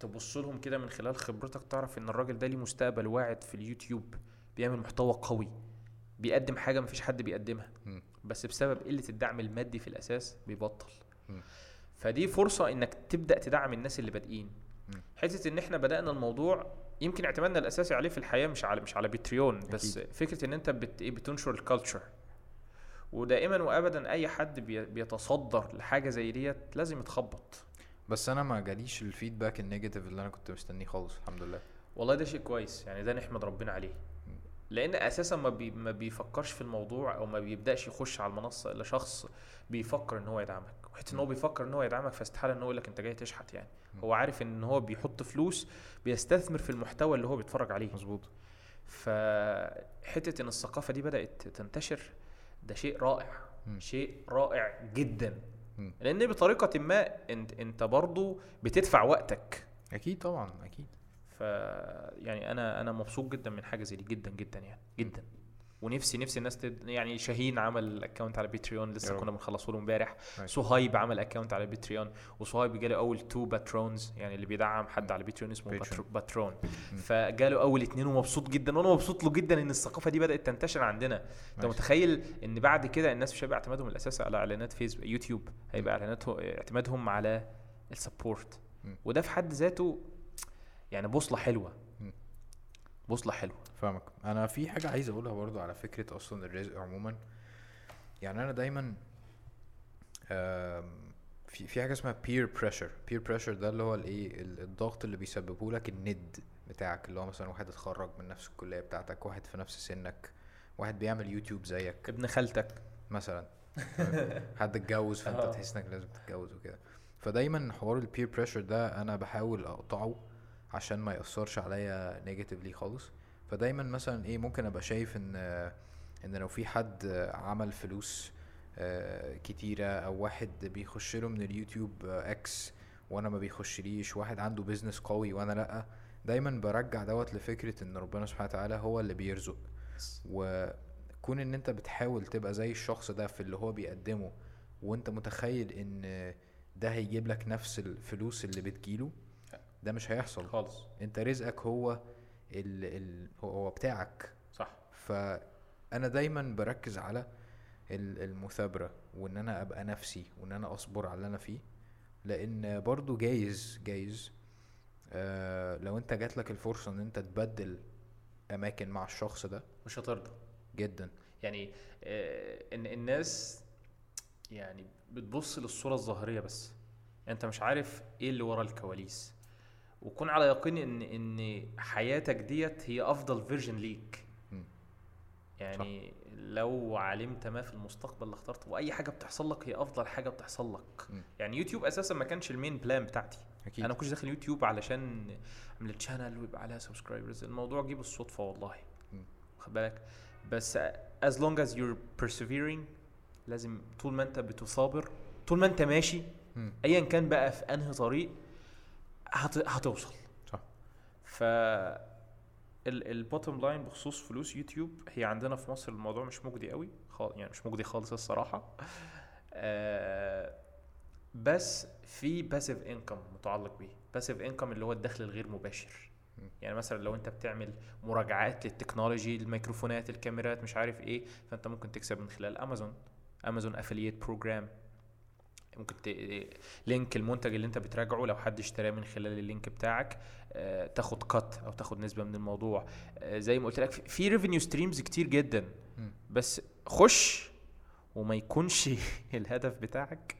تبص لهم كده من خلال خبرتك تعرف إن الراجل ده ليه مستقبل واعد في اليوتيوب بيعمل محتوى قوي بيقدم حاجة مفيش حد بيقدمها. بس بسبب قلة الدعم المادي في الأساس بيبطل. فدي فرصة إنك تبدأ تدعم الناس اللي بادئين. حتة إن إحنا بدأنا الموضوع يمكن اعتمادنا الأساسي عليه في الحياة مش على مش على بتريون بس أكيد. فكرة إن أنت بت إيه بتنشر ال culture ودائما وابدا أي حد بي- بيتصدر لحاجة زي ديت لازم يتخبط بس أنا ما جاليش ال feedback ال negative اللي أنا كنت مستنيه خالص الحمد لله. والله ده شيء كويس يعني ده نحمد ربنا عليه. لأن أساسا ما, بي ما بيفكرش في الموضوع أو ما بيبدأش يخش على المنصة إلا شخص بيفكر إن هو يدعمك. وحتة إن هو بيفكر إن هو يدعمك فاستحالة إن هو يقول لك أنت جاي تشحت يعني. م. هو عارف إن هو بيحط فلوس بيستثمر في المحتوى اللي هو بيتفرج عليه. مظبوط. فحتة إن الثقافة دي بدأت تنتشر ده شيء رائع. مم. شيء رائع جدا. لأن بطريقة ما انت أنت برضو بتدفع وقتك. أكيد طبعا أكيد. ف يعني أنا أنا مبسوط جدا من حاجة زي دي جدا جدا يعني جدا. ونفسي نفسي الناس تد... يعني شاهين عمل account على باتريون لسه. كنا بنخلصه له امبارح nice. صهيب عمل account على باتريون وصهيب جاله أول two patrons يعني اللي بيدعم حد على باتريون اسمه باتريون. patro- patron فجاله أول اتنين ومبسوط جدا وأنا مبسوط له جدا إن الثقافة دي بدأت تنتشر عندنا أنت. متخيل إن بعد كده الناس مش هيبقى اعتمادهم الأساسي على إعلانات فيسبوك يوتيوب هيبقى اعلاناتهم اعتمادهم على ال support. وده في حد ذاته يعني بوصلة حلوة. بوصله حلوة. فاهمك. أنا في حاجة عايز أقولها برضو على فكرة أصلا الرزق عموما. يعني أنا دايما في في حاجة اسمها peer pressure. peer pressure ده اللي هو الإيه؟ ال- الضغط اللي بيسببه لك الند بتاعك اللي هو مثلا واحد اتخرج من نفس الكلية بتاعتك واحد في نفس سنك واحد بيعمل يوتيوب زيك. ابن خالتك. مثلا. حد اتجوز فأنت آه. تحس إنك لازم تتجوز وكده. فدايما حوار ال peer pressure ده أنا بحاول أقطعه. عشان ما يأثرش عليا negatively خالص. فدايما مثلا إيه ممكن أبقى شايف إن إن لو في حد عمل فلوس آه، كتيرة أو واحد بيخش له من اليوتيوب آه، X وأنا ما بيخشليش واحد عنده بيزنس قوي وأنا لأ دايما برجع دوت لفكرة إن ربنا سبحانه وتعالى هو اللي بيرزق. وكون إن أنت بتحاول تبقى زي الشخص ده في اللي هو بيقدمه وأنت متخيل إن ده هيجيب لك نفس الفلوس اللي بتجيله ده مش هيحصل. خالص. انت رزقك هو ال ال هو بتاعك. صح. فأنا دايما بركز على ال- المثابرة وإن أنا أبقى نفسي وإن أنا أصبر على اللي أنا فيه. لأن برضو جايز جايز. آه لو أنت جاتلك الفرصة إن أنت تبدل أماكن مع الشخص ده مش هترضى. جدا. يعني آه إن الناس يعني بتبص للصورة الظاهرية بس. أنت مش عارف إيه اللي ورا الكواليس. وكون على يقين ان إن حياتك ديت هي أفضل version ليك. يعني لو علمت ما في المستقبل لاخترته وأي حاجة بتحصل لك هي أفضل حاجة بتحصل لك مم. يعني يوتيوب أساسا ما كانش ال main plan بتاعتي أكيد أنا كنتش داخل يوتيوب علشان أعمل channel ويبقى عليها subscribers الموضوع جه بالصدفة والله. واخد بالك بس as long as you're persevering لازم طول ما أنت بتصابر طول ما أنت ماشي. ايا كان بقى في أنهي طريق هت... هتوصل. صح. ف ال bottom line بخصوص فلوس يوتيوب هي عندنا في مصر الموضوع مش مجدي قوي خال... يعني مش مجدي خالص الصراحة. آه بس في passive income متعلق بيه. passive income اللي هو الدخل الغير مباشر. يعني مثلا لو انت بتعمل مراجعات للتكنولوجي الميكروفونات الكاميرات مش عارف إيه فانت ممكن تكسب من خلال امازون Amazon affiliate program ممكن. link المنتج اللي انت بتراجعه لو حد اشتراه من خلال ال link بتاعك آه، تاخد cut أو تاخد نسبة من الموضوع آه، زي ما قلت لك في- في revenue streams كتير جدا. بس خش وما يكونش الهدف بتاعك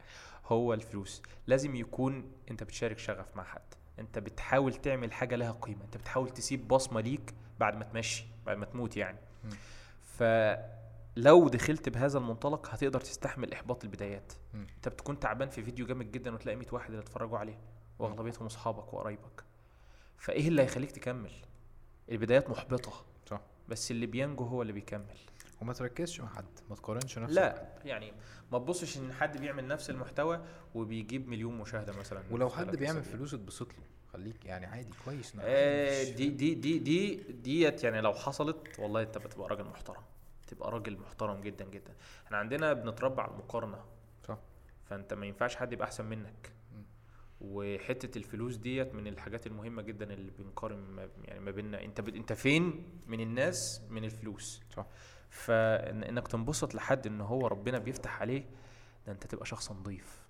هو الفلوس لازم يكون انت بتشارك شغف مع حد انت بتحاول تعمل حاجة لها قيمة انت بتحاول تسيب بصمة ليك بعد ما تمشي بعد ما تموت يعني مم. فلو دخلت بهذا المنطلق هتقدر تستحمل إحباط البدايات. انت بتكون تعبان في فيديو جامد جدا وتلاقي 100 واحد اللي اتفرجوا عليه وأغلبيتهم أصحابك وقرايبك. فإيه اللي هيخليك تكمل؟ البدايات محبطة. صح. بس اللي بينجو هو اللي بيكمل. وما تركزش مع حد ما تقارنش نفسك لا يعني ما تبصش إن حد بيعمل نفس المحتوى وبيجيب مليون مشاهدة مثلا ولو حد بيعمل. فلوس اتبسط له. خليك يعني عادي كويس آه، دي دي دي دي ديت يعني لو حصلت والله أنت بتبقى راجل محترم. تبقى راجل محترم جدا جدا. إحنا عندنا بنتربى على المقارنة. صح. فأنت ما ينفعش حد يبقى أحسن منك. وحتة الفلوس ديت من الحاجات المهمة جدا اللي بنقارن يعني ما بيننا. انت ب... انت فين؟ من الناس من الفلوس. صح. فانك تنبسط لحد إن هو ربنا بيفتح عليه ده أنت تبقى شخص نظيف.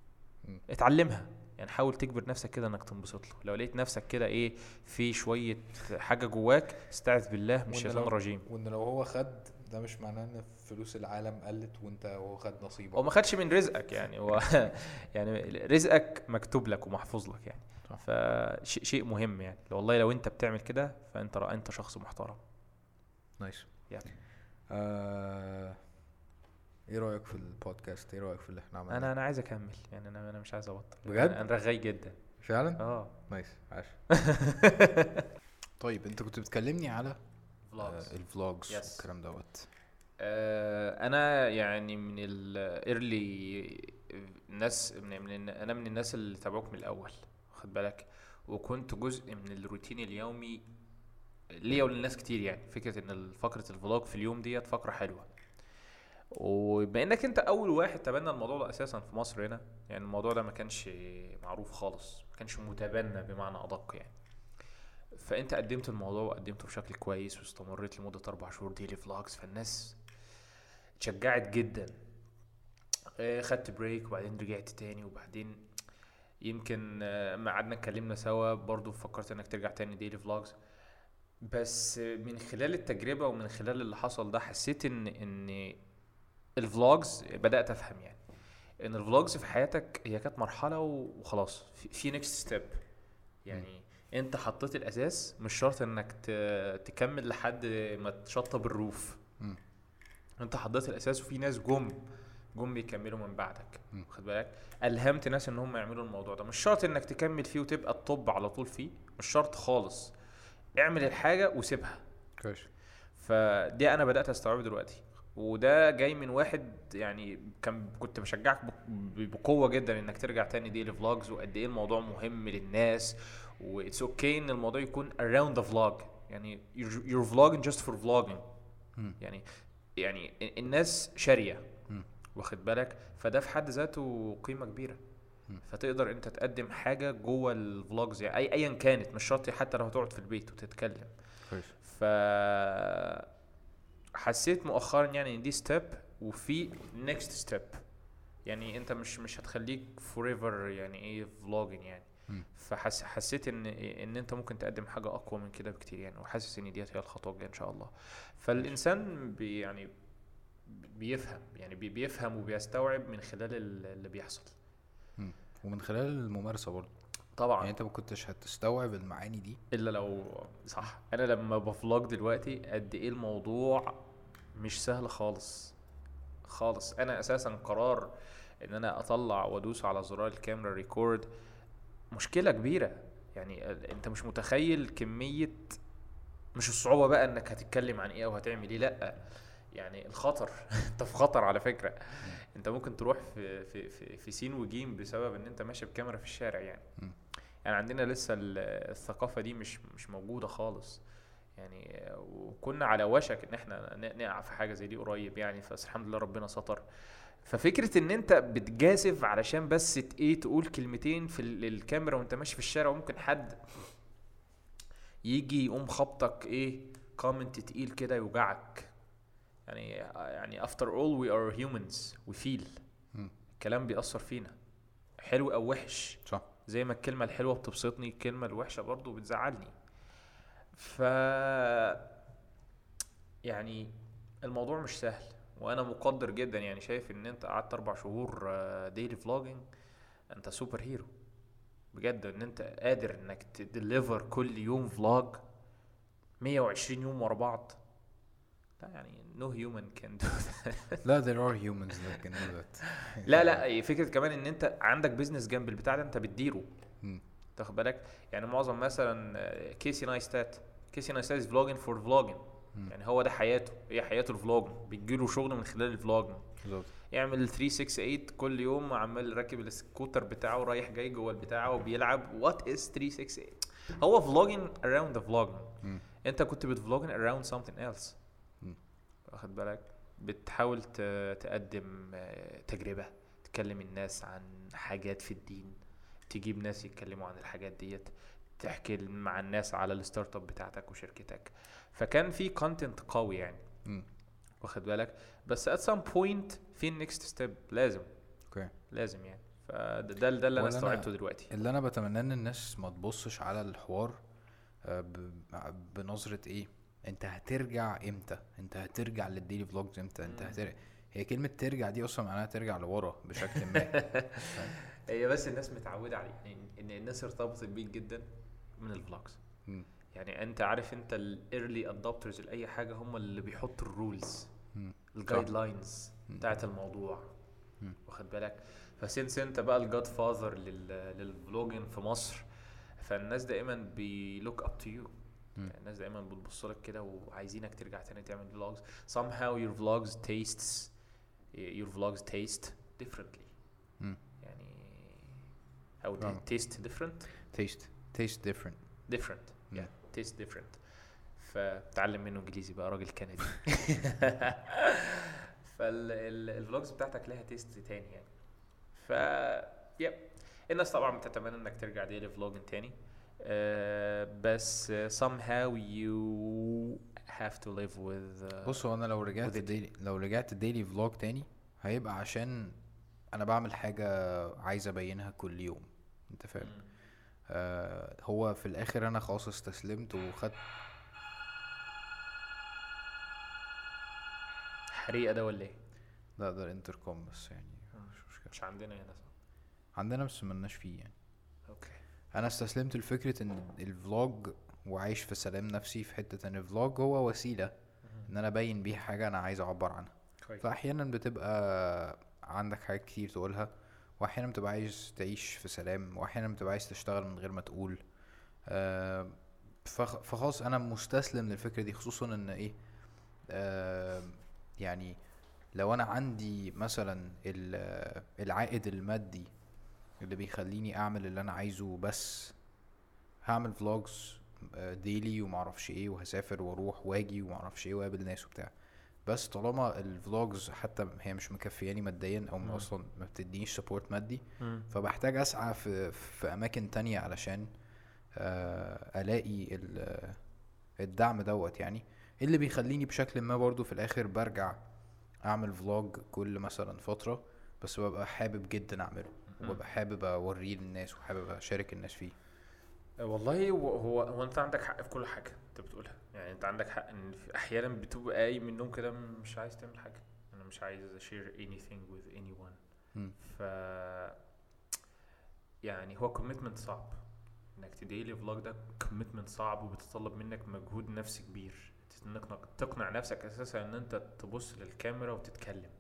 اتعلمها. يعني حاول تجبر نفسك كده إنك تنبسط له. لو لقيت نفسك كده إيه في شوية حاجة جواك استعذ بالله من الشيطان الرجيم وإن لو هو خد ده مش معناه إن فلوس العالم قلت وأنت هو خد نصيبك. هو ما خدش من رزقك يعني هو يعني رزقك مكتوب لك ومحفوظ لك يعني. فشيء شيء مهم يعني. والله لو أنت بتعمل كده فأنت أنت شخص محترم. nice. yep. آه إيه رأيك في البودكاست؟ إيه رأيك في اللي إحنا عملناه؟ أنا أنا عايز أكمل يعني أنا أنا مش عايز أبطل. بجد؟ أنا رغاي جدا. فعلا؟ آه. nice عاش. طيب أنت كنت بتكلمني على آه ال vlogs Yes. والكلام دوت. آه، أنا يعني من ال early الناس من, من أنا من الناس اللي تابعوك من الأول خد بالك. وكنت جزء من الروتين اليومي ليا وللناس كتير يعني. فكرة إن فقرة ال vlog في اليوم ديت فقرة حلوة. وبما إنك أنت أول واحد تبنى الموضوع ده أساسا في مصر هنا يعني الموضوع ده ما كانش معروف خالص ما كانش متبنى بمعنى أدق يعني. فأنت قدمت الموضوع وقدمته بشكل كويس واستمريت لمدة أربع شهور daily vlogs فالناس اتشجعت جدا. آه، خدت break وبعدين رجعت تاني وبعدين يمكن آه، ما قعدنا اتكلمنا سوا برضو فكرت إنك ترجع تاني daily vlogs بس من خلال التجربة ومن خلال اللي حصل ده حسيت إن إن ال vlogs بدأت أفهم يعني. إن ال vlogs في حياتك هي كانت مرحلة وخلاص في- في next step يعني انت حطيت الاساس مش شرط انك تكمل لحد ما تشطب الروف. مم. انت حطيت الاساس وفي ناس جم جم يكملوا من بعدك. واخد بالك؟ ألهمت ناس إن هم يعملوا الموضوع ده. مش شرط إنك تكمل فيه وتبقى الطب على طول فيه. مش شرط خالص. اعمل الحاجة وسيبها. كويس. فدي أنا بدأت استوعبه دلوقتي. وده جاي من واحد يعني كان كنت بشجعك بق- بقوة جدا إنك ترجع تاني daily vlogs وقد إيه الموضوع مهم للناس و it's okay إن الموضوع يكون around the vlog. يعني vlogging just for vlogging. مم. يعني يعني ال- الناس شارية. واخد بالك؟ فده في حد ذاته قيمة كبيرة. فتقدر أنت تقدم حاجة جوه ال vlogs يعني اي ايا كانت مش شرط حتى لو هتقعد في البيت وتتكلم. كويس. ف حسيت مؤخرا يعني إن دي step وفي next step يعني أنت مش مش هتخليك for يعني إيه vlogging يعني. مم. فحس حسيت ان إن أنت ممكن تقدم حاجة أقوى من كده بكتير يعني وحاسس إن ديت هي الخطوة الجاية إن شاء الله. فالإنسان بي يعني بيفهم يعني بي- بيفهم وبيستوعب من خلال ال- اللي بيحصل. ومن خلال الممارسة برضه. طبعا. يعني أنت ما كنتش هتستوعب المعاني دي؟ إلا لو صح. أنا لما ب vlog دلوقتي قد إيه الموضوع مش سهل خالص. خالص. أنا أساسا قرار إن أنا أطلع وأدوس على زرار الكاميرا ريكورد مشكلة كبيرة. يعني انت مش متخيل كمية مش الصعوبة بقى انك هتتكلم عن إيه أو هتعمل إيه لأ. يعني الخطر انت في خطر على فكرة. انت ممكن تروح في في في, في سين وجيم بسبب ان انت ماشي بكاميرا في الشارع يعني. يعني عندنا لسه ال- الثقافة دي مش مش موجودة خالص. يعني وكنا على وشك ان إحنا نقع في حاجة زي دي قريب يعني. بس الحمد لله ربنا ستر. ففكرة إن أنت بتجازف علشان بس إيه تقول كلمتين في ال- الكاميرا وأنت ماشي في الشارع وممكن حد يجي يقوم خبطك إيه comment تقيل كده يوجعك. يعني يعني all we are humans we feel. مم. الكلام بيأثر فينا. حلو أو وحش. صح. زي ما الكلمة الحلوة بتبسطني الكلمة الوحشة برضو بتزعلني. ف يعني الموضوع مش سهل. وأنا مقدر جدا يعني شايف ان انت قعدت أربع شهور daily vlogging انت superhero بجد ان انت قادر انك ت deliver كل يوم vlog 120 يوم ورا بعض. لا يعني human can do that. لا there are humans that can do that. لا لا فكرة كمان ان انت عندك business جنب البتاع ده انت بتديره. تاخد بالك؟ يعني معظم مثلا آه، كيسي نايستات كيسي نايستات vlogging for vlogging مم. يعني هو ده حياته هي حياته ال vlogging بيجيله شغل من خلال ال vlogging بالظبط. يعمل 368 كل يوم عمال راكب السكوتر بتاعه رايح جاي جوه البتاع وبيلعب. what is 368 هو vlogging around the vlogging مم. انت كنت بت vlogging around else. مم. واخد بالك؟ بتحاول تقدم آه، تجربة تكلم الناس عن حاجات في الدين تجيب ناس يتكلموا عن الحاجات ديت. تحكي مع الناس على ال startup بتاعتك وشركتك. فكان في content قوي يعني. مم. واخد بالك؟ بس at some point في ال next step لازم. okay. لازم يعني. فده ده, ده اللي أنا استوعبته دلوقتي. اللي أنا بتمناه إن الناس ما تبصش على الحوار آه، ب- بنظرة إيه؟ أنت هترجع إمتى؟ أنت هترجع لل daily vlogs إمتى؟ أنت. هترجع هي كلمة ترجع دي أصلا معناها ترجع لورا بشكل ما. هي بس الناس متعودة عليه إن الناس ارتبطت بيك جدا. من ال vlogs. يعني أنت عارف أنت ال early adopters لاي حاجة هم اللي بيحطوا ال rules. ال guidelines. بتاعت الموضوع. واخد بالك ف since أنت بقى ال godfather لل vlogging في مصر فالناس دايما بي look up to you. الناس دايما بتبص لك كده وعايزينك ترجع تاني تعمل vlogs somehow your vlogs tastes your vlogs taste differently. يعني how they فاهمك. taste different taste different. Different. مم. yeah. taste different. فتعلم منه انجليزي بقى راجل كندي. فال vlogs بتاعتك لها taste تاني يعني. ف yep الناس طبعا بتتمنى إنك ترجع daily vlogging تاني. آه، بس somehow you have to live with uh, بص هو أنا لو رجعت. ديلي لو رجعت daily vlog تاني هيبقى عشان أنا بعمل حاجة عايز أبينها كل يوم. أنت فاهم. آه هو في الآخر أنا خلاص استسلمت وخدت حريقة ده ولا إيه؟ لا ده الانتركوم بس يعني مم. مش مشكلة مش عندنا هنا صح؟ عندنا بس ملناش فيه يعني okay أنا استسلمت لفكرة إن ال vlog وعايش في سلام نفسي في حتة إن الفلوج هو وسيلة إن أنا ابين بيها حاجة أنا عايز أعبر عنها كويس فأحيانا بتبقى عندك حاجات كتير تقولها واحيانا بتبقى عايز تعيش في سلام واحيانا بتبقى عايز تشتغل من غير ما تقول. آه، فخ- فخلاص أنا مستسلم للفكرة دي خصوصا إن إيه؟ آه، يعني لو أنا عندي مثلا ال- العائد المادي اللي بيخليني أعمل اللي أنا عايزه بس هعمل vlogs daily ومعرفش إيه وهسافر وأروح وأجي ومعرفش إيه وأقابل ناس وبتاع. بس طالما ال vlogs حتى هي مش مكفياني ماديا أو. أصلا ما بتدينيش support مادي مم. فبحتاج أسعى في في أماكن تانية علشان آه، ألاقي ال- الدعم دوت يعني اللي بيخليني بشكل ما برضو في الآخر برجع أعمل vlog كل مثلا فترة بس ببقى حابب جدا أعمله. وببقى حابب أوريه للناس وحابب أشارك الناس فيه والله هو هو أنت عندك حق في كل حاجة أنت بتقولها يعني انت عندك حق ان أحيانا بتبقى قايم من النوم كده مش عايز تعمل حاجة. أنا مش عايز a share anything with anyone. مم. ف يعني هو commitment صعب. انك ت daily vlog ده commitment صعب وبتتطلب منك مجهود نفسي كبير. انك تقنع نفسك أساسا إن أنت تبص للكاميرا وتتكلم.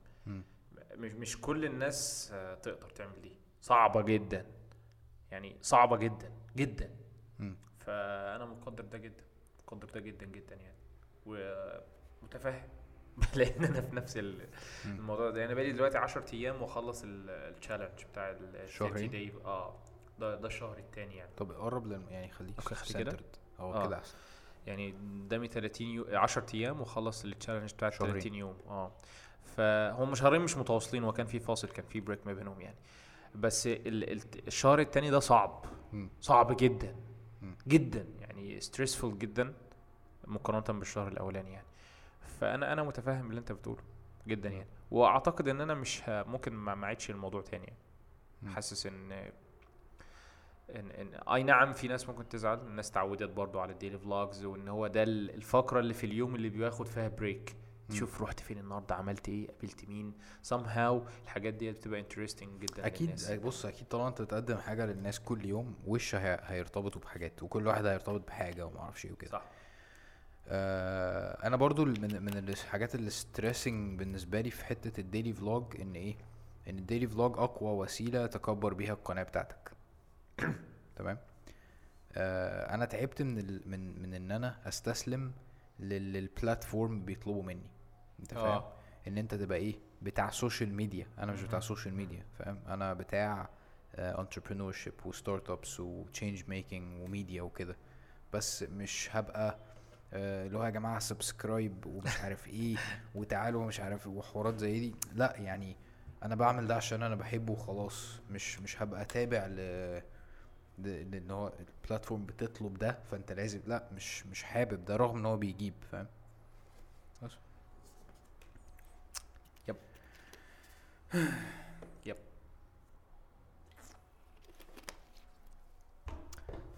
مش مش كل الناس آه، تقدر تعمل دي. صعبة جدا. يعني صعبة جدا جدا. مم. فأنا مقدر ده جدا. مقدر ده جدا جدا يعني ومتفهم لأن أنا في نفس. الموضوع ده يعني بقالي دلوقتي 10 أيام وأخلص التشالنج بتاع ال 30 شهرين؟ داي آه ده ده الشهر التاني يعني طب قرب يعني خليك كده؟ آه. كده أحسن يعني قدامي 30 يوم 10 أيام وأخلص ال challenge بتاع شهرين. 30 يوم آه فهم شهرين مش متواصلين وكان في فاصل كان في break ما بينهم يعني بس ال ال الشهر التاني ده صعب. صعب جدا. جدا يعني stressful جدا مقارنة بالشهر الأولاني يعني فأنا أنا متفاهم اللي أنت بتقوله جدا يعني وأعتقد إن أنا مش ه- ممكن ما أعيدش الموضوع تاني يعني. حاسس إن إن إن أي نعم في ناس ممكن تزعل الناس تعودت برضو على ال daily vlogs وإن هو ده ال- الفقرة اللي في اليوم اللي بياخد فيها break. تشوف رحت فين النهارده عملت إيه قابلت مين somehow الحاجات دي بتبقى interesting جدا أكيد للناس. بص أكيد طالما أنت بتقدم حاجة للناس كل يوم وش هي- هيرتبطوا بحاجات وكل واحد هيرتبط بحاجة وما أعرفش إيه وكده. صح. آه أنا برضو من من الحاجات اللي stressing بالنسبة لي في حتة ال daily vlog إن إيه إن ال daily vlog أقوى وسيلة تكبر بيها القناة بتاعتك. تمام؟ آه أنا تعبت من ال من من إن أنا أستسلم لل- لل platform بيطلبوا مني. أنت فاهم؟ آه إن أنت تبقى إيه؟ بتاع social media أنا مش بتاع. social media فاهم؟ أنا بتاع entrepreneurship و startups و change making و media وكده بس مش هبقى آه، اللي هو يا جماعة subscribe ومش عارف إيه وتعالوا مش عارف وحوارات زي دي. لا يعني أنا بعمل ده عشان أنا بحبه وخلاص. مش مش هبقى تابع ل ل- لإن هو البلاتفورم بتطلب ده فأنت لازم لا مش مش حابب ده رغم إن هو بيجيب فاهم بس يب يب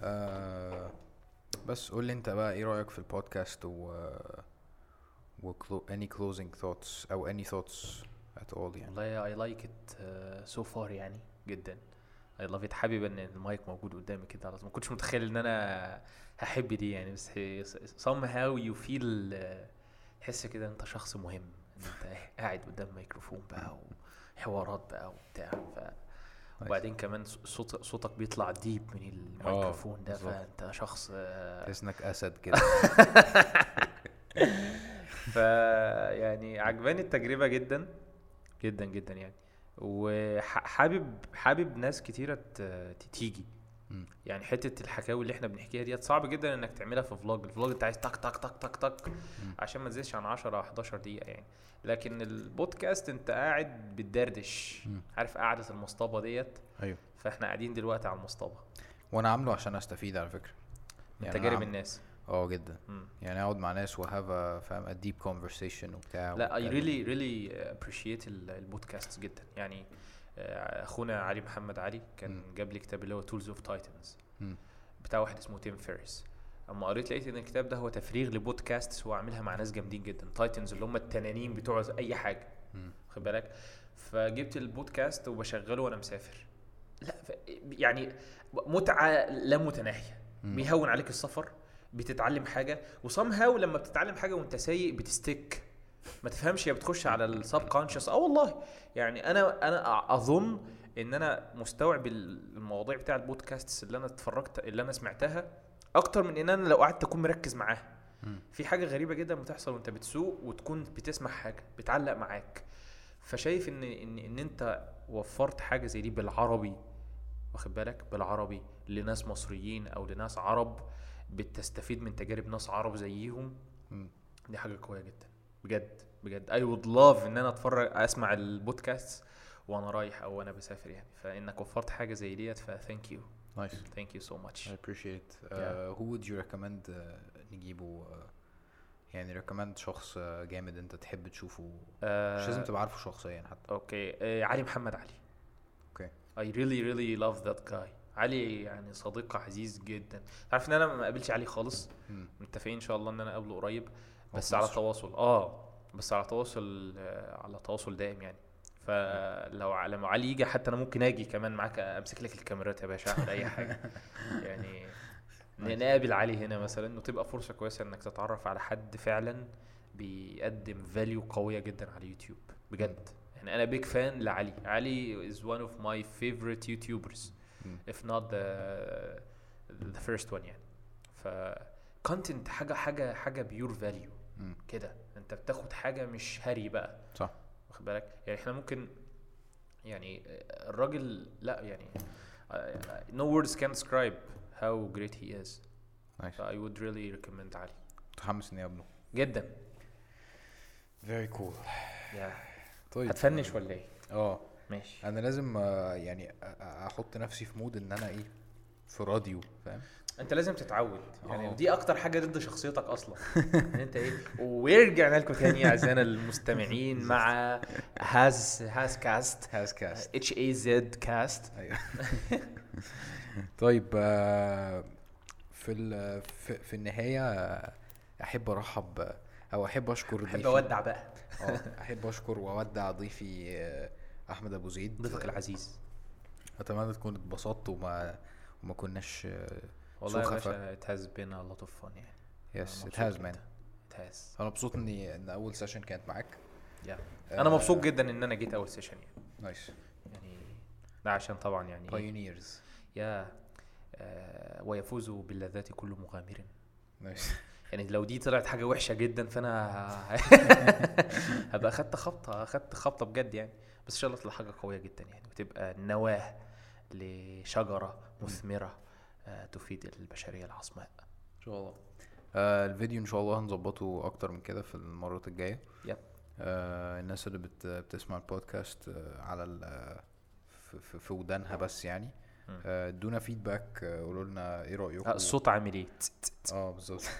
آه بس قول لي انت بقى إيه رأيك في البودكاست و و any closing thoughts أو any thoughts at all يعني؟ والله I like it uh, so far يعني جدا. I love it حابب إن المايك موجود قدامي كده على طول. ما كنتش متخيل إن أنا هحب دي يعني. بس somehow you feel تحس كده أنت شخص مهم. إن أنت قاعد قدام ميكروفون بقى وحوارات بقى وبتاع ف وبعدين كمان صوت صوتك بيطلع deep من الميكروفون ده. فأنت شخص آه، تحس انك أسد كده. ف يعني عجباني التجربة جدا جدا جدا يعني. وحابب حابب ناس كتيرة تيجي. يعني حتة الحكاوي اللي إحنا بنحكيها ديت صعب جدا انك تعملها في vlog ال vlog انت عايز تك تك تك تك تك عشان ما تزيدش عن 10 أو 11 دقيقة يعني. لكن البودكاست انت قاعد بتدردش. عارف قعدة المصطبة ديت؟ أيوه. فاحنا قاعدين دلوقتي على المصطبة. وأنا عامله عشان استفيد على فكرة. من يعني تجارب عم- الناس. آه جدا. مم. يعني أقعد مع ناس و have فاهم deep conversation وبتاع لا really really appreciate ال- البودكاست جدا. يعني أخونا علي محمد علي كان مم. جاب لي كتاب اللي هو Tools of Titans. بتاع واحد اسمه تيم فيرس أما قريت لقيت إن الكتاب ده هو تفريغ لبودكاست هو عاملها مع ناس جامدين جدا titans اللي هم التنانين بتوع أي حاجة. خد بالك فجبت البودكاست وبشغله وأنا مسافر لا. يعني متعة لا متناهية. بيهون عليك السفر بتتعلم حاجة وصم هاو لما بتتعلم حاجة وأنت سايق بتستك ما تفهمش هي بتخش على السب كونشس آه والله. يعني أنا أنا أظن إن أنا مستوعب المواضيع بتاع البودكاست اللي أنا اتفرجت اللي أنا سمعتها أكتر من إن أنا لو قعدت أكون مركز معاها. في حاجة غريبة جدا بتحصل وأنت بتسوق وتكون بتسمع حاجة بتعلق معاك. فشايف إن إن إن أنت وفرت حاجة زي دي بالعربي واخد بالك؟ بالعربي لناس مصريين أو لناس عرب بتستفيد من تجارب ناس عرب زيهم. دي حاجة قوية جدا. بجد بجد. I would love إن أنا أتفرج أسمع البودكاست وأنا رايح أو وأنا بسافر يعني. فإنك وفرت حاجة زي ديت ف thank you nice. Thank you so much. Uh, who would you recommend uh, نجيبه؟ Uh, يعني recommend شخص uh, جامد أنت تحب تشوفه؟ مش لازم تبقى عارفه شخصيا حتى. Okay آه علي محمد علي. Okay I really really love that guy. علي يعني صديق عزيز جدا. عارف إن أنا ما قابلش علي خالص؟ مم. متفقين إن شاء الله إن أنا أقابله قريب. هو بس على. تواصل. آه بس على تواصل آه على تواصل دائم يعني. فلو لما علي يجي حتى أنا ممكن آجي كمان معاك أمسك لك الكاميرات يا باشا أعمل أي حاجة. يعني نقابل علي هنا مثلا وتبقى فرصة كويسة إنك تتعرف على حد فعلا بيقدم value قوية جدا على اليوتيوب بجد. يعني أنا big fan لعلي. علي one of my favorite YouTubers. مم. if not the the first one يعني. ف content حاجة حاجة حاجة pure value. كده. انت بتاخد حاجة مش هري بقى. صح. واخد بالك؟ يعني إحنا ممكن يعني الراجل لا يعني no words can describe how great he is. Nice. So I would really recommend علي متحمس إني أقابله. جدا. Very cool. يا طيب. هتفنش ولا إيه؟ آه. ماشي. أنا لازم آه، يعني أحط نفسي في mood إن أنا إيه في راديو فاهم؟ انت لازم تتعود. يعني آه. دي أكتر حاجة ضد شخصيتك أصلا. ان انت إيه ورجعنا لكم تاني أعزائنا المستمعين مع Haz HazCast. HazCast. H A Z Cast أيوه. طيب آه، في في, النهاية آه، أحب أرحب أو أحب أشكر أحب أودع بقى. آه أحب أشكر وأودع ضيفي آه، أحمد أبو زيد. ضيفك العزيز. أتمنى تكون اتبسطت وما وما كناش والله يا باشا it has been a lot of fun يعني. yes it مبسوط has man it has. أنا مبسوط إني إن أول session كانت معاك. Yeah. أنا مبسوط جدا إن أنا جيت أول session يعني. Nice يعني ده عشان طبعا يعني pioneers يا آه ويفوز باللذات كل مغامر. Nice يعني لو دي طلعت حاجة وحشة جدا فأنا هبقى خدت خبطة خدت خبطة بجد يعني. بس إن شاء الله تطلع حاجة قوية جدا يعني وتبقى نواة لشجرة مثمرة. آه، تفيد البشرية العظماء إن شاء الله. آه الفيديو إن شاء الله هنظبطه أكتر من كده في المرات الجاية. Yep. آه الناس اللي بت بتسمع البودكاست آه على ال- آه، في- في ودانها بس يعني. آه، ادونا feedback آه، قولوا لنا إيه رأيكم؟ آه، الصوت عامل إيه؟ آه بالظبط.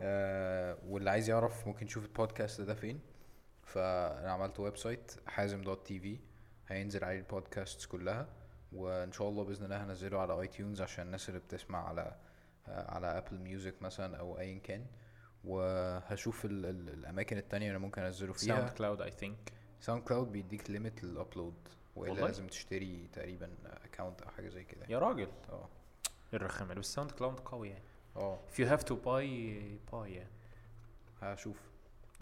آه، واللي عايز يعرف ممكن يشوف البودكاست ده فين. فأنا عملت website حازم dot TV. هينزل عليه البودكاست كلها. وإن شاء الله بإذن الله هنزله على iTunes عشان الناس اللي بتسمع على على Apple Music مثلا أو ايا كان. وهشوف ال ال الأماكن التانية اللي ممكن أنزله Sound فيها. Cloud I think SoundCloud بيديك limit لل upload وإلا؟ لازم تشتري تقريبا account أو حاجة زي كده. يا راجل. آه. الرخامه بس SoundCloud قوي يعني. آه. If you have to buy buy يعني هشوف.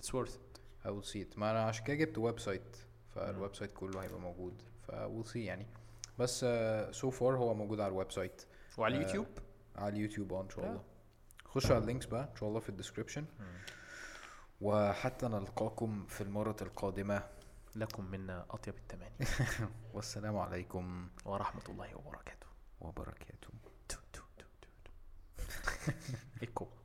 It's worth it. I will see it. ما أنا عشان كده جبت website فال website كله هيبقى موجود ف we'll see يعني. بس so far هو موجود على ال website. وعلى آه، اليوتيوب؟ على اليوتيوب آه إن شاء. الله. خشوا على ال links بقى إن شاء الله في ال description وحتى نلقاكم في المرة القادمة. لكم منا أطيب التماني والسلام عليكم. ورحمة الله وبركاته. وبركاته.